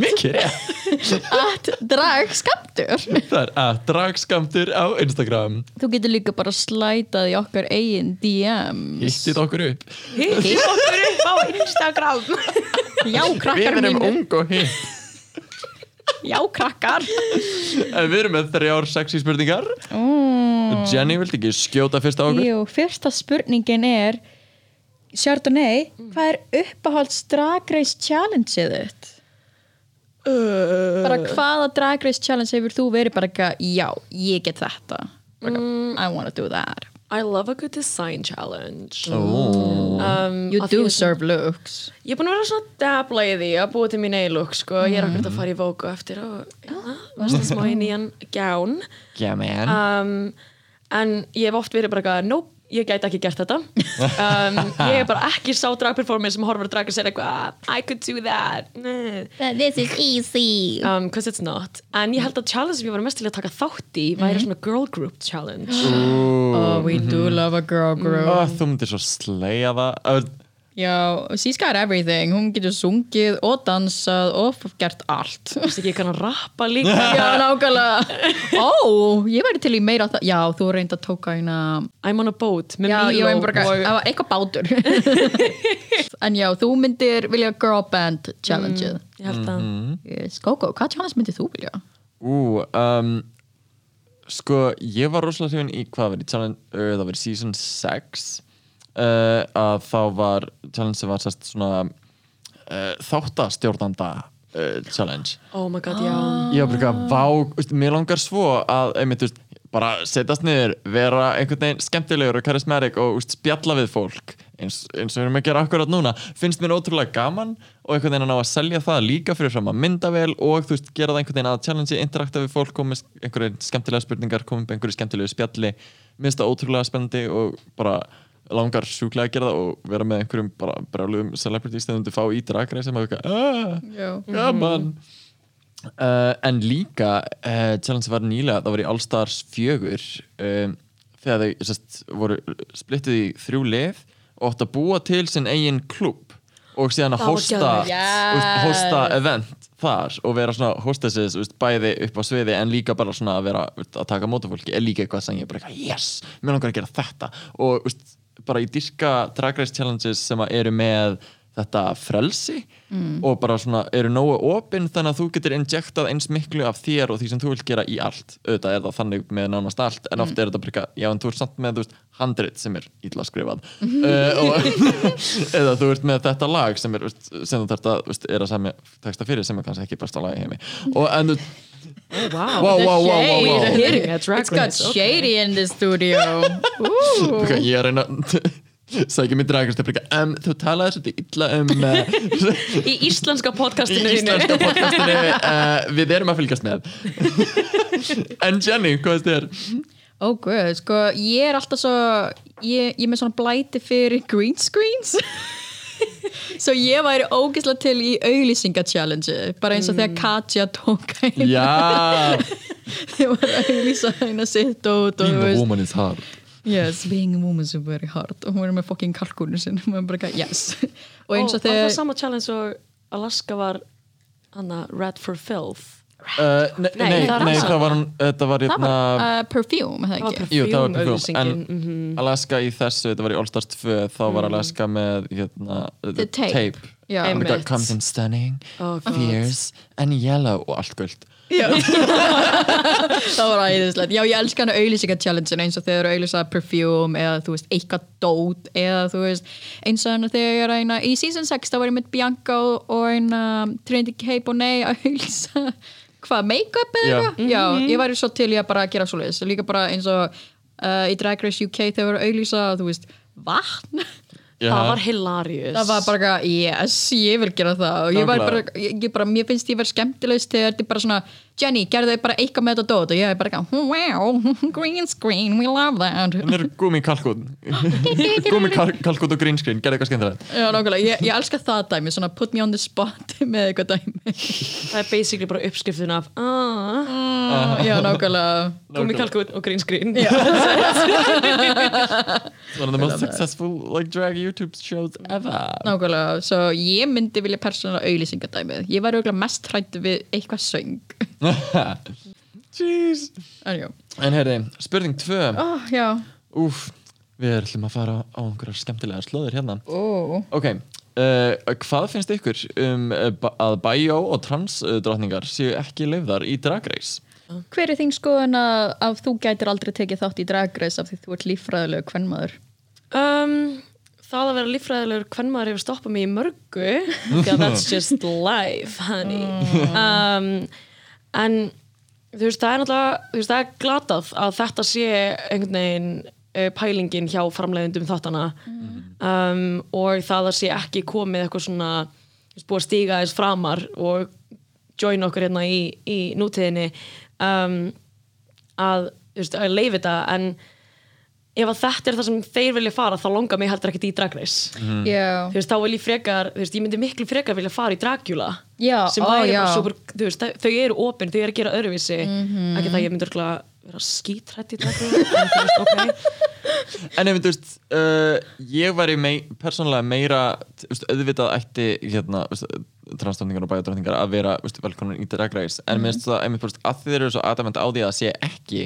Mikið? At dragskaptur Það er að dragskamtur á Instagram. Þú getur líka bara slætað í okkar eigin DMs Hittið okkur upp. Hitt okkur upp á Instagram. Já, krakkar Við erum mínu ung og hitt Já, krakkar. En við erum með þrjár sexy spurningar. Mm. Jenny, vilt ekki skjóta fyrst á okkur? Jú, fyrsta spurningin er Chardonnay, hvað er uppáhalds Drag Race Challenge-ið þitt? Bara hvaða Drag Race Challenge hefur þú verið bara eitthvað, já, ég get þetta. Bara, I wanna do that I love a good design challenge. Um, You do serve looks. Ég er búin að vera svona dabla í því að búa til mín eilug sko. Ég er akkurat að fara í vóku eftir og ja, varst að smá í nýjan gán Yeah, man. Um, En ég hef oft verið bara eitthvað Nope, ég gæti ekki gert þetta. Um, Ég er bara ekki sá dragperformance sem horfur að draga segir eitthvað "Ah, I could do that. Nei. This is easy. Um, Cause it's not. En ég held að challenge sem ég var mest til að taka þátt í væri svona girl group challenge. Oh, we do love a girl group. Ó, Þú myndir svo slegja það Já, she's got everything. Hún getur sungið og dansað og gert allt. Þess ekki ég kann að rappa líka. Já, nákvæmlega. Ó, ég væri til í meira það. Já, þú reynd að tóka eina I'm on a boat með Já, ég Milo var eitthvað bátur. En já, þú myndir vilja girl band challenge-ið. Ég held að yes. Gogo, hvað challenge myndir þú vilja? Ú, um, sko, ég var rosalega hrifin í hvað var í challenge, uh, það var í season 6 uh, að þá var challenge sem var sérst svona uh, þáttastjórnanda uh, challenge. Oh my god, já. Ég var bara eitthvað, vá, veist, mér langar svo að, einmitt, veist, bara setjast niður vera einhvern veginn skemmtilegur og charismatic og veist, spjalla við fólk eins, eins og við erum að gera akkurat núna. Finnst mér ótrúlega gaman og einhvern veginn að ná að selja það líka fyrir fram að mynda vel og þú veist, gera það einhvern veginn að challenge interakta við fólk, koma með einhverju skemmtilega spurningar koma með einhverju skemmtilegu spjalli. Mér finnst það ótrúlega spennandi og bara langar sjúklega að gera það og vera með einhverjum bara brjáluðum celebrities þegar þú fá í dragreið sem að eitthvað, ah, Já. gaman. Uh, en líka uh, challenge var nýlega, það var í All Stars 4 um, þegar þau sest, voru splittið í þrjú lið og átt að búa til sinn eigin klúb og síðan að hosta, yes. hosta event þar og vera svona hostesses bæði upp á sviði en líka bara svona að vera að taka móta fólki er líka eitthvað sem ég bara yes, mér langar að gera þetta. Og veist, bara í dyrka drag race challenges sem eru með þetta frelsi og bara svona eru nógu opinn þannig að þú getur injektað eins miklu af þér og því sem þú vilt gera í allt. Auðvitað er það þannig með nánast allt en oft er þetta bara já en þú ert samt með þú veist, handrit sem er ítla skrifað. Uh, og, eða þú ert með þetta lag sem, er, sem þú þarft að er að semja texta fyrir sem er kannski ekki besta lag í heimi. Og en þú Wow, wow, wow, wow, wow, wow. Shade. Hitting at Drag It's got okay. shady in the studio Ooh. Ok, ég er að reyna sækja mér dragast um, þú talaði svolítið illa um uh, Í íslenska í podcastinu þínu. íslenska podcastinu uh, við erum að fylgjast með en Jenny, hvað er þér? Ó oh, guð, sko, ég er alltaf svo ég, ég er með svona blæti fyrir green screens svo ég væri ógeðslega til í auglýsinga-challenge bara eins og þegar Katja tók eina. Já, þið var að auglýsa eina sitt út og being a woman is hard. Yes, being a woman is very hard. Og hún er með fucking kalkúnu sin yes. Og eins og Var það þegar sama challenge og Alaska var Anna, Red for Filth Uh, nei, Nei, nei, það nei, það var, þetta var það hérna var uh, perfume, Það var ekki Jú, það var Perfume en auglýsingin, mhm. Alaska í þessu, þetta var í All Stars 2 þá var Alaska með hérna, The Tape. Já, and Einmitt. it comes in stunning, Oh, fierce and yellow og allt guld Já. það var æðislegt já ég elska hana auðlýsinga challenge eins og þegar auðlýsa perfume eða þú veist eitthvað dót eða þú veist eins og hana þegar ég er eina í season 6 þá var ég með Bianca og, og eina Trinity K. Bonet að auðlýsa hvað make-up eða Já. eitthvað? Já ég væri svo til ég að bara gera svo leiðis líka bara eins og uh, í Drag Race UK þegar eru auðlýsa þú veist vatn? Já. Það var hilarious. Það var bara yes, ég vil gera það. Og ég var bara, ég, ég bara, mér finnst ég verið skemmtilegst þegar þetta er bara svona Jenny, gerðu þau bara eitthvað með þetta dót og ég er bara eitthvað, wow, green screen we love that. Hún er gumi kalkút. Gumi kalkút og green screen, gerði eitthvað skemmtilegt. Já, nákvæmlega, ég, ég elska það dæmi svona put me on the spot með eitthvað dæmi. Það er basically bara uppskriftin af ah, Já, nákvæmlega. Gumi kalkut og green screen. One of the most successful like drag YouTube shows ever. Nákvæmlega, svo ég myndi vilja persónulega auðlýsingadæmið Ég var auðvitað mest hrættu við eitthvað söng Jeez. En já, En heyrði, spurning 2 oh, já. Úf, við ætlum að fara á einhverjar skemmtilega slóður hérna. Oh. Ok, uh, hvað finnst ykkur um ba- að bæjó og transdrottningar séu ekki leifðar í Drag Race? Hver er þín skoðun að, að þú gætir aldrei tekið þátt í dragreis af því þú ert líffræðilegu kvennmaður? um, Það að vera líffræðilegur hvern maður hefur stoppað mig í mörgu because that's just life honey. Um, en þú veist það er náttúrulega þú veist það er glatað að þetta sé einhvern veginn uh, pælingin hjá framleiðendum þáttana um, og það að sé ekki komið eitthvað svona búið að stíga þess framar og join okkur hérna í, í nútíðinni. Um, að, að leifi þetta. En ef að þetta er það sem þeir vilja fara þá longar mig heldur ekkert í Drag Race. Já, þú veist, þá vil ég frekar, þú veist, ég myndi miklu frekar vilja fara í Dragula Já, sem væri já. bara super, þú veist, þau- eru opin, þau eru að gera öðruvísi. Ekki það ég myndi örgulega vera skítrætt í Dragula en þú veist, ok. En ef þú veist, uh, ég væri mei, persónulega meira, þú veist, auðvitað ætti hérna, transdrottningar og bæjadrottningar að vera veist, velkomin í Drag Race. En mér finnst það, einmitt, veist, að þið eru svo adamant á því að það sé ekki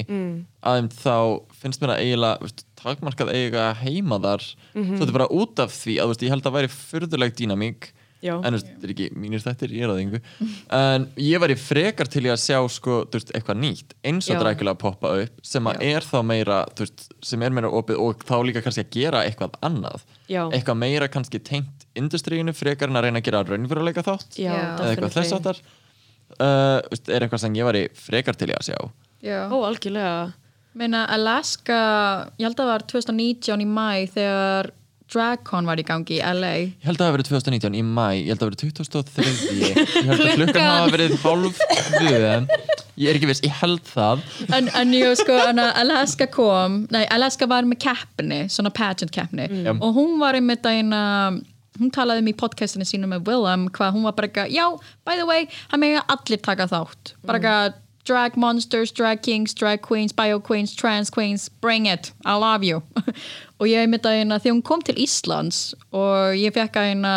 að þeim þá finnst mér að eiginlega veist, takmarkað eiga heima þar. Svo þetta er bara út af því að veist, ég held að væri furðuleg dýnamík Já. en þetta er ekki mínir þættir, ég er að yngu en ég væri frekar til í að sjá sko, veist, eitthvað nýtt, eins og Já. Dracula poppa upp, sem að er þá meira veist, sem er meira opið og þá líka kannski að gera eitthvað annað. Já. eitthvað meira kannski tengt industríinu frekar en að reyna að gera raunveruleika þátt Já, eða eitthvað þess áttar uh, þú veist, er eitthvað sem ég væri frekar til í að sjá? Já. Ó, algjörlega. Meina Alaska, ég held að það var 2019 í mæ þegar DragCon var í gangi í LA Ég held að það hafi verið 2019 í mæ, ég held að það hafi verið 2003 Ég held að klukkan. hafa verið hálf tvö. Ég er ekki viss, ég held það. En, en ég sko, en að Alaska kom nei, Alaska var með keppni svona pageant keppni. Mm. og hún var einmitt eina hún talaði um í podcastinu sínu með Willem hvað hún var bara eitthvað, já, by the way hann mega allir taka þátt. Bara eitthvað drag monsters, drag kings, drag queens bio queens, trans queens, bring it I love you. Og ég einmitt að eina þegar hún kom til Íslands og ég fekk að eina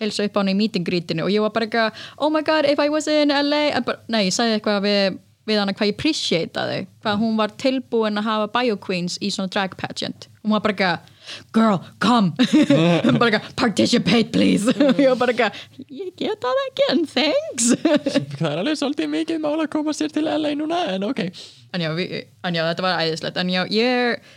helsa upp á henni í meeting greetinu og ég var bara eitthvað oh my god, if I was in LA bara, nei, ég sagði eitthvað við, við hana hvað ég appreciataði hvað hún var tilbúin að hafa bio queens í svona drag pageant. Og hún var bara eitthvað girl, come. Bara eitthvað, participate please. Og ég bara eitthvað, ég get það ekki en thanks. Það er alveg svolítið mikið mál að koma sér til LA núna En ok, en já, við, en já, þetta var æðislegt. En já, ég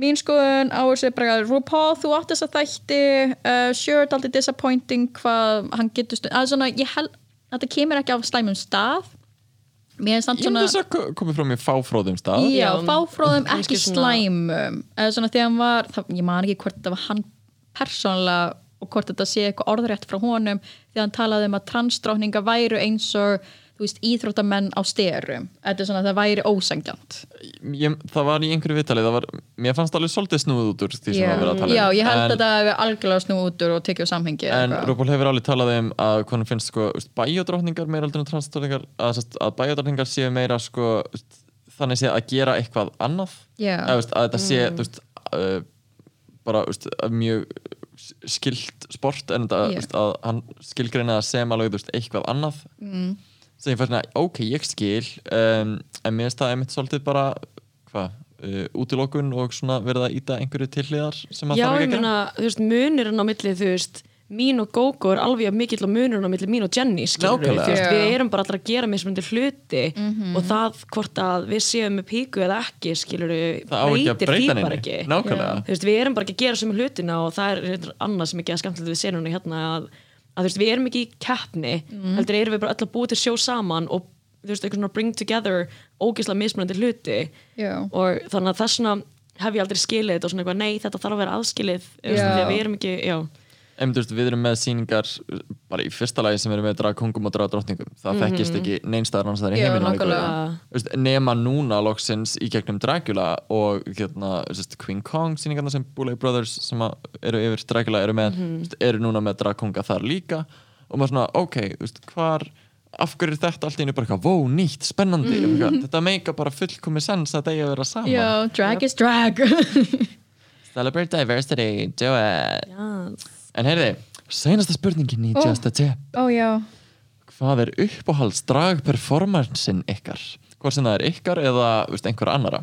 mín skoðun á þessu bara RuPaul, þú átt þess að þætti. Uh, sure, þetta er aldrei disappointing hvað hann getur stund, að svona, ég held þetta kemur ekki á slæmum stað mér er samt ég svona myndi þess að komið frá mér fáfróðum stað. Já, fáfróðum ekki slæmum. Eða svona þegar hann var, það, ég man ekki hvort það var hann persónlega og hvort þetta sé eitthvað orðrétt frá honum þegar hann talaði um að transdrókninga væru eins og veist, íþróttamenn á styrum þetta er svona að það væri ósangjant ég, Það var í einhverju viðtalið það var, Mér fannst alveg svolítið snúð út úr því sem Já, var verið að tala um. já, ég held en, að þetta hefur algjörlega snú út úr og tekið samhengi En. RuPaul hefur alveg talað um að hvernig finnst sko, bæjadrottningar meira heldur en transdrottningar að, að bæjadrottningar séu meira sko, þannig sé að gera eitthvað annað. Eða, veist, að þetta sé þú veist, uh, bara veist, að mjög skilt sport en þetta, veist, að hann skilgreina það sem alveg eitthvað annað. Mm. Sem ég fær svona, ok, ég skil um, en mér finnst það einmitt svolítið bara hvað, uh, útilokun og svona verið að íta einhverju tilliðar sem að Já, þarf ég ekki að meina, þú veist, munurinn á milli, þú veist, mín og Gogo er alveg mikill og munurinn á milli mín og Jenny, skilur við, Nákvæmlega. þú veist, við erum bara alltaf að gera mismunandi hluti og það hvort að við séum með píku eða ekki, skilur við, það á ekki að breytir breyta því bara neinu. ekki. nákvæmlega. Þú veist, við erum bara ekki að gera sem hlutina og það er reyndar annað sem ekki að skemmtilegt við senuna hérna að, að þú veist, við erum ekki í keppni, heldur erum við bara öll að búa til sjó saman og þú veist, eitthvað svona bring together ógeðslega mismunandi hluti. Já. og þannig að þessna hef ég aldrei skilið þetta og svona eitthvað, nei, þetta þarf að vera aðskilið að við erum ekki, já veist, við erum með sýningar bara í fyrsta lagi sem við erum með dragkongum og dragdrottningum það þekkist ekki neinstæðar annars það er í heiminum nema núna loksins í gegnum Dracula og hérna, þú veist, Queen Kong sýningarna sem Boulay Brothers sem eru yfir Dracula eru með, þú veist, eru núna með dragkonga þar líka. Og maður svona, ok, hvar af hverju er þetta allt í einu bara eitthvað, vó, nýtt, spennandi? Mm þetta meika bara fullkomi sens að það eigi að vera saman Já, drag is drag. Celebrate diversity, do it. Yes. En heyrði, seinasta spurningin í Ó. Just a Tip Ó já Hvað er uppáhalds dragperformansin ykkar? Hvort sem það er ykkar eða veist, einhver annara?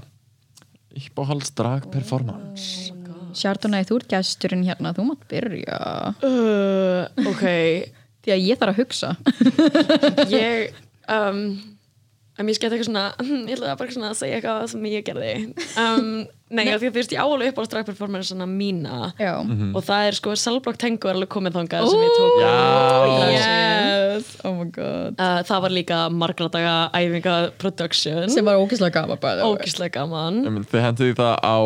Uppáhalds dragperformance Chardonnay, þú ert gesturinn hérna, þú mátt byrja uh, ok Því að ég þarf að hugsa ég um, um, ég skemmt eitthvað svona ég ætla bara svona að segja eitthvað sem ég gerði. Um, nei, að þú veist ég áalveg upp á strafperformance mína. Já. Og það er sko Cellblock Tango er alveg komið þangað sem ég tók. Já. Yes, oh my god. Uh, það var líka margra daga æfinga production. Sem var ógeðslega gaman bara ógislega gaman. Mynd, Þið henduði það á,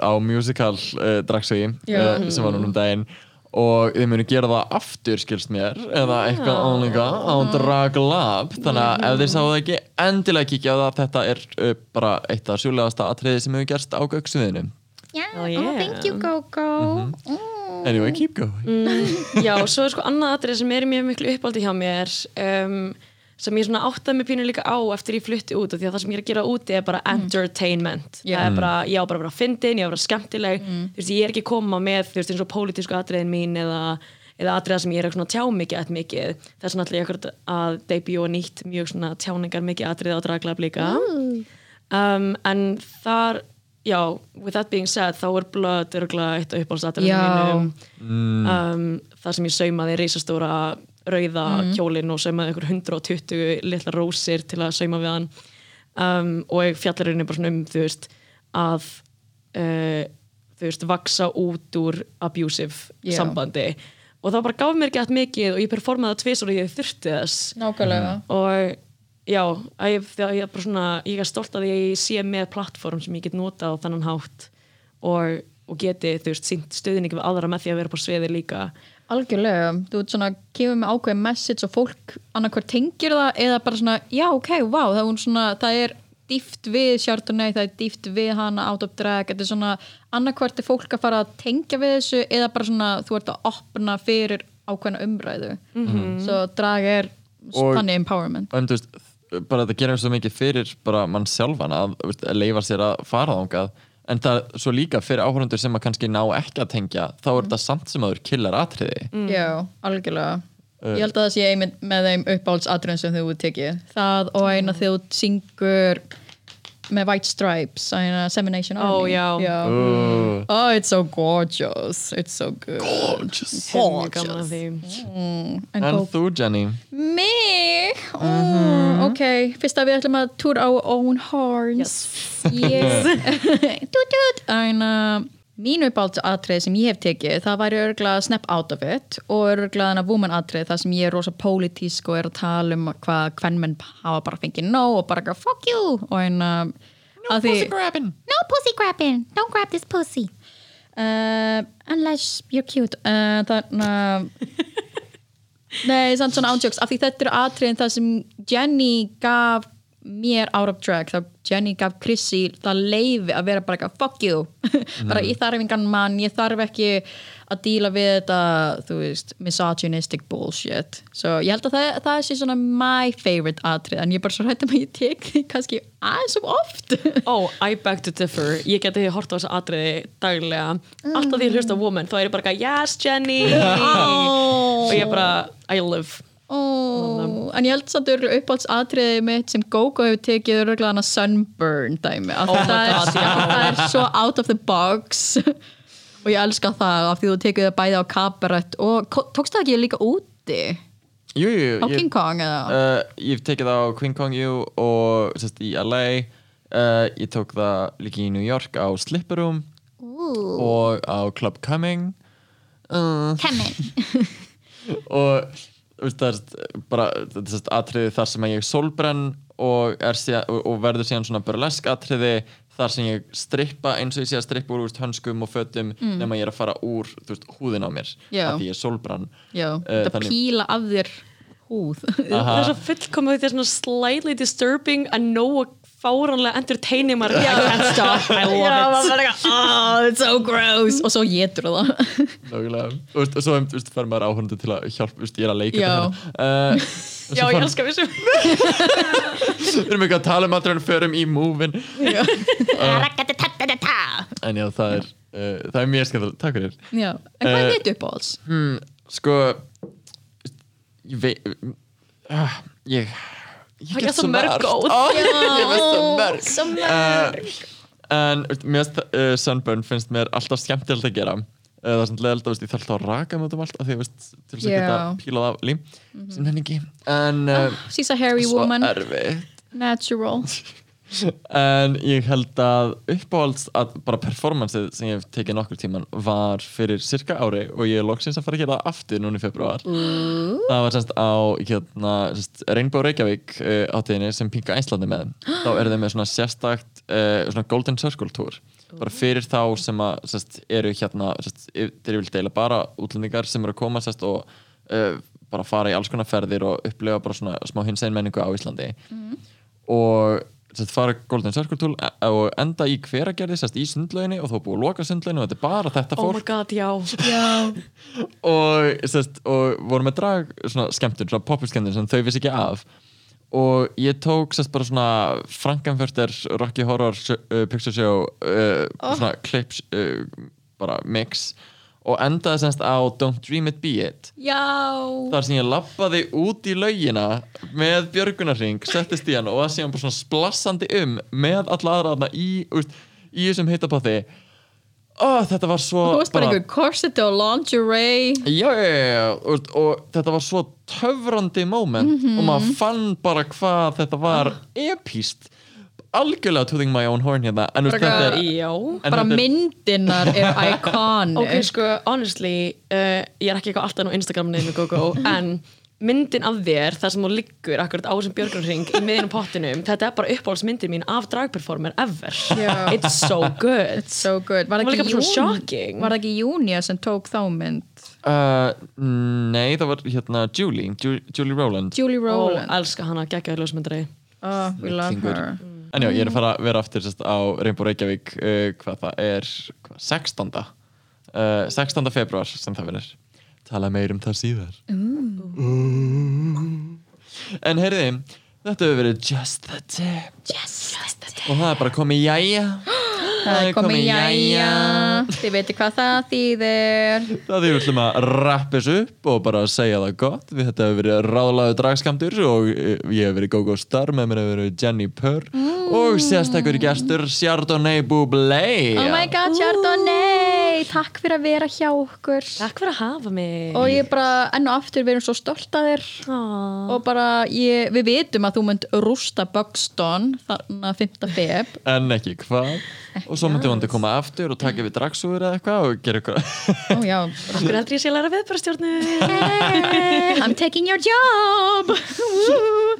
á musical uh, dragsögi Já. uh, sem var núna um daginn og þið munu gera það aftur skilst mér eða eitthvað ólinga á Drag Lab. Þannig að ef þið sáu það ekki endilega kíkja á það. Þetta er uh, bara eitt af sjúlegasta atriði sem hefur gerst á gögsuðinu Já, Oh, yeah. oh, thank you Coco mm. Anyway, keep going. Já, og svo er sko annað atrið sem er mjög miklu uppáldi hjá mér um, sem ég svona áttaði mig pínu líka á eftir ég flutti út af því að það sem ég er að gera úti er bara entertainment. Já. það er bara, ég á bara að vera fyndin, ég á að vera skemmtileg. Þú veist, ég er ekki að koma með þú veist, eins og pólitísku atriðin mín eða eða atriða sem ég er svona að tjá mikið eitthvað mikið. Þess vegna ætla ég akkurat að debut og nýtt mjög svona tjáningar mikið atriða á draglab líka. Um, en þar já, with that being said þá er blöð örgulega eitt af uppáhaldsatriðum Já. mínum. Um, þar sem ég saumaði reisastóra rauða kjólinn og saumaði einhver 120 litla rósir til að sauma við hann. Um, og ég fjallar henni bara svona um þú veist að uh, þú veist vaksa út úr abusive Já. sambandi. Og það bara gaf mér gett mikið og ég performaði það tvis og ég þurfti þess. Nákvæmlega. Og já, ég, ég er bara svona ég er stolt að ég sé með plattform sem ég get notað á þannan hátt og, og geti, þú veist, sínt stöðningi við aðra með því að vera på sviði líka Algjörlega, þú ert svona kemur með ákveðin message og fólk annarkvært tengir það eða bara svona, já ok, vá það er, svona, það er dýft við Chardonnay, það er dýft við hana out of drag, þetta er svona annarkvært er fólk að fara að tengja við þessu eða bara svona, þú ert að opna fyrir ákveðina umræðu. Svo drag er þannig empowerment. og en þú veist, bara þetta gerir svo mikið fyrir bara mann sjálfan að, þú veist, að leifa sér að fara þangað en það svo líka fyrir áhörundur sem að kannski ná ekki að tengja þá er þetta samt sem aður killar atriði. Já, algjörlega. Ég held að það sé einmitt með þeim uppáhaldsatriðum sem þú tekið. Það og eina þegar þú syngur með White Stripes, eina Semination Ó, Army. já. uh, Oh, it's so gorgeous. It's so good. gorgeous Hefur mjög gaman að því En, en en þú Jenny mig? Oh, ok, fyrst að við ætlum að tour our own horns. Yes. tut, tut. En uh, mín uppáhaldsatrið sem ég hef tekið, það væri örgulega Snap Out of It og örgulega þennan Woman atrið, það sem ég er rosa pólitísk og er að tala um hvað hvern menn hafa bara fengið nóg og bara eitthvað, fuck you! Og en uh, no pussy grabbing. No pussy grabbing, don't grab this pussy. Uh, Unless you're cute. Uh, Þannig að Nei, samt svona ándjóks af því þetta eru atriðin það sem Jenny gaf mér out of drag þá Jenny gaf Chrissy það leifi að vera bara eitthvað fuck you. Bara ég þarf engan mann, ég þarf ekki að díla við þetta þú veist, misogynistic bullshit. Svo ég held að það, það sé svona my favorite atrið, en ég er bara svo hættum að ég tek því kannski aðeins of oft. Oh, I beg to differ. Ég geti hort á þessu atriði daglega. Alltaf því ég hlusta Woman þá er ég bara Yes Jenny oh. og ég bara, I live Oh, en ég held samt örgulega uppáhalds atriði mitt sem Gogo hefur tekið örgulega hana sunburn dæmi. Oh það, er, God, já. það er svo out of the box. Og ég elska það af því þú tekið það bæði á kabarett og tókst það ekki líka úti? Jú, jú, jú á ég- King Kong eða? Uh, ég tekið það á Queen Kong U og sérst, í LA uh, ég tók það líka í New York á Slipper Room og á Club Coming uh, Kemmin og það er er atriði þar sem að ég sólbrenn og, er síðan, og, og verður síðan svona burlesk atriði þar sem ég strippa eins og ég sé að strippa úr hönskum og fötum nema ég er að fara úr veist, húðin á mér Já. af því ég er sólbrann Já, Eh, þetta þannig- píla af þér húð. Það er svo fullkomið því að svona slightly disturbing en nógu fáránlega entertaining maður. I can't stop, I love Já, maður it. bara eitthvað, oh, it's so gross. Og svo getur það. Nákvæmlega. og svo þú veist, fer maður áhörndu til að hjálpa veist, ég er að leika Já. þetta uh, Já, ég elska við sem við erum ekki að tala um aldrei en förum í múvin. En já, það er uh, það er mjög skemmtilegt, takk fyrir. Já, en hvað er þitt uppáhalds? hmm, sko ég veit uh, ég ég er svo mörg góð. oh, ég veist svo mörg. Svo uh, en finnst uh, Sunburn finnst mér alltaf skemmtilegt að gera. Uh, það er svona leðilt að ég þarf alltaf að raka með um allt af því veist, til þess að geta pílað af lím. Sem henni ekki. En uh, She's a hairy woman, erfitt. Natural en ég held að uppáhalds að bara performanceið sem ég hef tekið nokkur tíman var fyrir cirka ári og ég er loksins að fara að gera það aftur núna í februar það var semst á hérna, semst, Rainbow Reykjavík uh, átíðinni sem Pinka Æslandi með. Þá eru þeir með svona sérstakt uh, svona Golden Circle Tour. Bara fyrir þá sem að semst, eru hérna þeir vil deila bara útlendingar sem eru að koma semst, og uh, bara fara í alls konar ferðir og upplega bara svona smá hinsegin menningu á Íslandi. Og sest, fara Golden Circle Tool e- og enda í hveragerði sest, í sundlauginni og þó búið að loka sundlauginu og þetta er bara þetta Oh my fólk. God, já. Já, og, sest, og voru með drag svona skemmtun, svona populskemmtun sem þau vissi ekki af. Og ég tók sest, bara svona Frankenfurter Rocky Horror uh, Picture Show uh, svona clips uh, bara mix. og endaði semst á Don't Dream It Be It. Já. Þar sem ég lappaði út í laugina með björgunarring, settist í hann og það sé hann bara svona splassandi um með alla aðra þarna í, úst, í þessum heitapotti oh, þetta var svo Þú veist bara einhver corset og lingerie. Já, já, já, já úst, og þetta var svo töfrandi moment og maður fann bara hvað þetta var epíst algjörlega tooting my own horn hérna en úst, Bara þetta er Já. en bara þetta er- myndinar er iconic. Ok, sko, honestly uh, ég er ekki eitthvað alltaf á Instagram nefnum GoGo en myndin af þér þar sem þú liggur akkurat á þessum björgunarring í miðinum pottinum, þetta er bara uppáhaldsmyndin mín af dragperformer ever. Já. It's so good. So good. Var Það var líka ekki bara svona Jún- shocking. Var það ekki Júnia sem tók þá mynd? Uh, nei, það var hérna Julie, Ju Julie Rowland. Julie og Rowland. elska hana geggjaður ljósmyndari. Oh, We love Fingur. her En já, ég er að fara að vera aftur sest, á Rainbow Reykjavík uh, hvað það er hvað, 16. Uh, 16. februar sem það verður. Tala meir um það síðar. Ooh. En heyrði þetta hefur verið Just the Tip. Yes, og það er bara komið jæja. Það er komið jæja. Þið veitir hvað það þýðir. Það við ætlum að rappa þessu upp og bara segja það gott. Við þetta hefur verið ráðlaðu dragskamtur og eh, ég hef verið Gogo Star með mér hefur verið Jenny Purr og sérstakur gestur Chardonnay Bublé. Oh my god, Chardonnay Takk fyrir að vera hjá okkur. Takk fyrir að hafa mig. Og ég bara, enn og aftur, við erum svo stolt að þér. Ah. Og bara, ég, við vitum að þú munt rústa Bugston Þannig að 5. feb. En ekki hvað? Og svo myndi hún koma aftur og taka við dragsúður eða eitthvað og gera eitthvað. Ó já, Akkur heldur ég sé að læra viðbærastjórnu hey, I'm taking your job.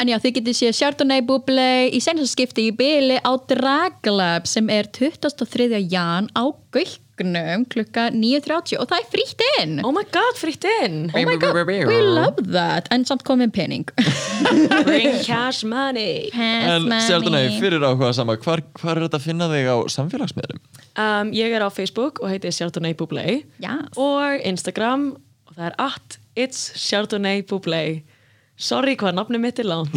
En já, þið getið séð Chardonnay Bublé í senast skipti í byli á Draglab sem er 23. jan á Gaukur morgunum klukka 9.30 og það er frítt inn. Oh my god, fritt inn. Oh my god, we love that. En samt komið pening. Bring cash money. Pass En Sjaldunni, fyrir áhuga sama, hvar, hvar er þetta að finna þig á samfélagsmiðlum? um, Ég er á Facebook og heiti Chardonnay Bublé. Yes. og Instagram og það er at it's Chardonnay Bublé. Sorry hvað nafnum mitt er langt.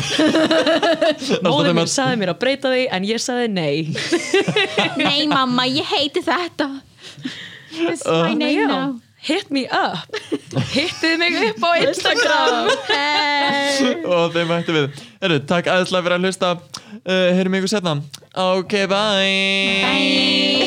Móður þeim mér að- sagði mér að breyta því en ég sagði nei. Nei mamma, ég heiti þetta It's my name Já, now Hit me up Hittið mig upp á Instagram Hey. Og þeim ættum við. Herru, takk aðeinslega fyrir að hlusta. Uh, Heyrum ykkur setna. Ok, bye. Bye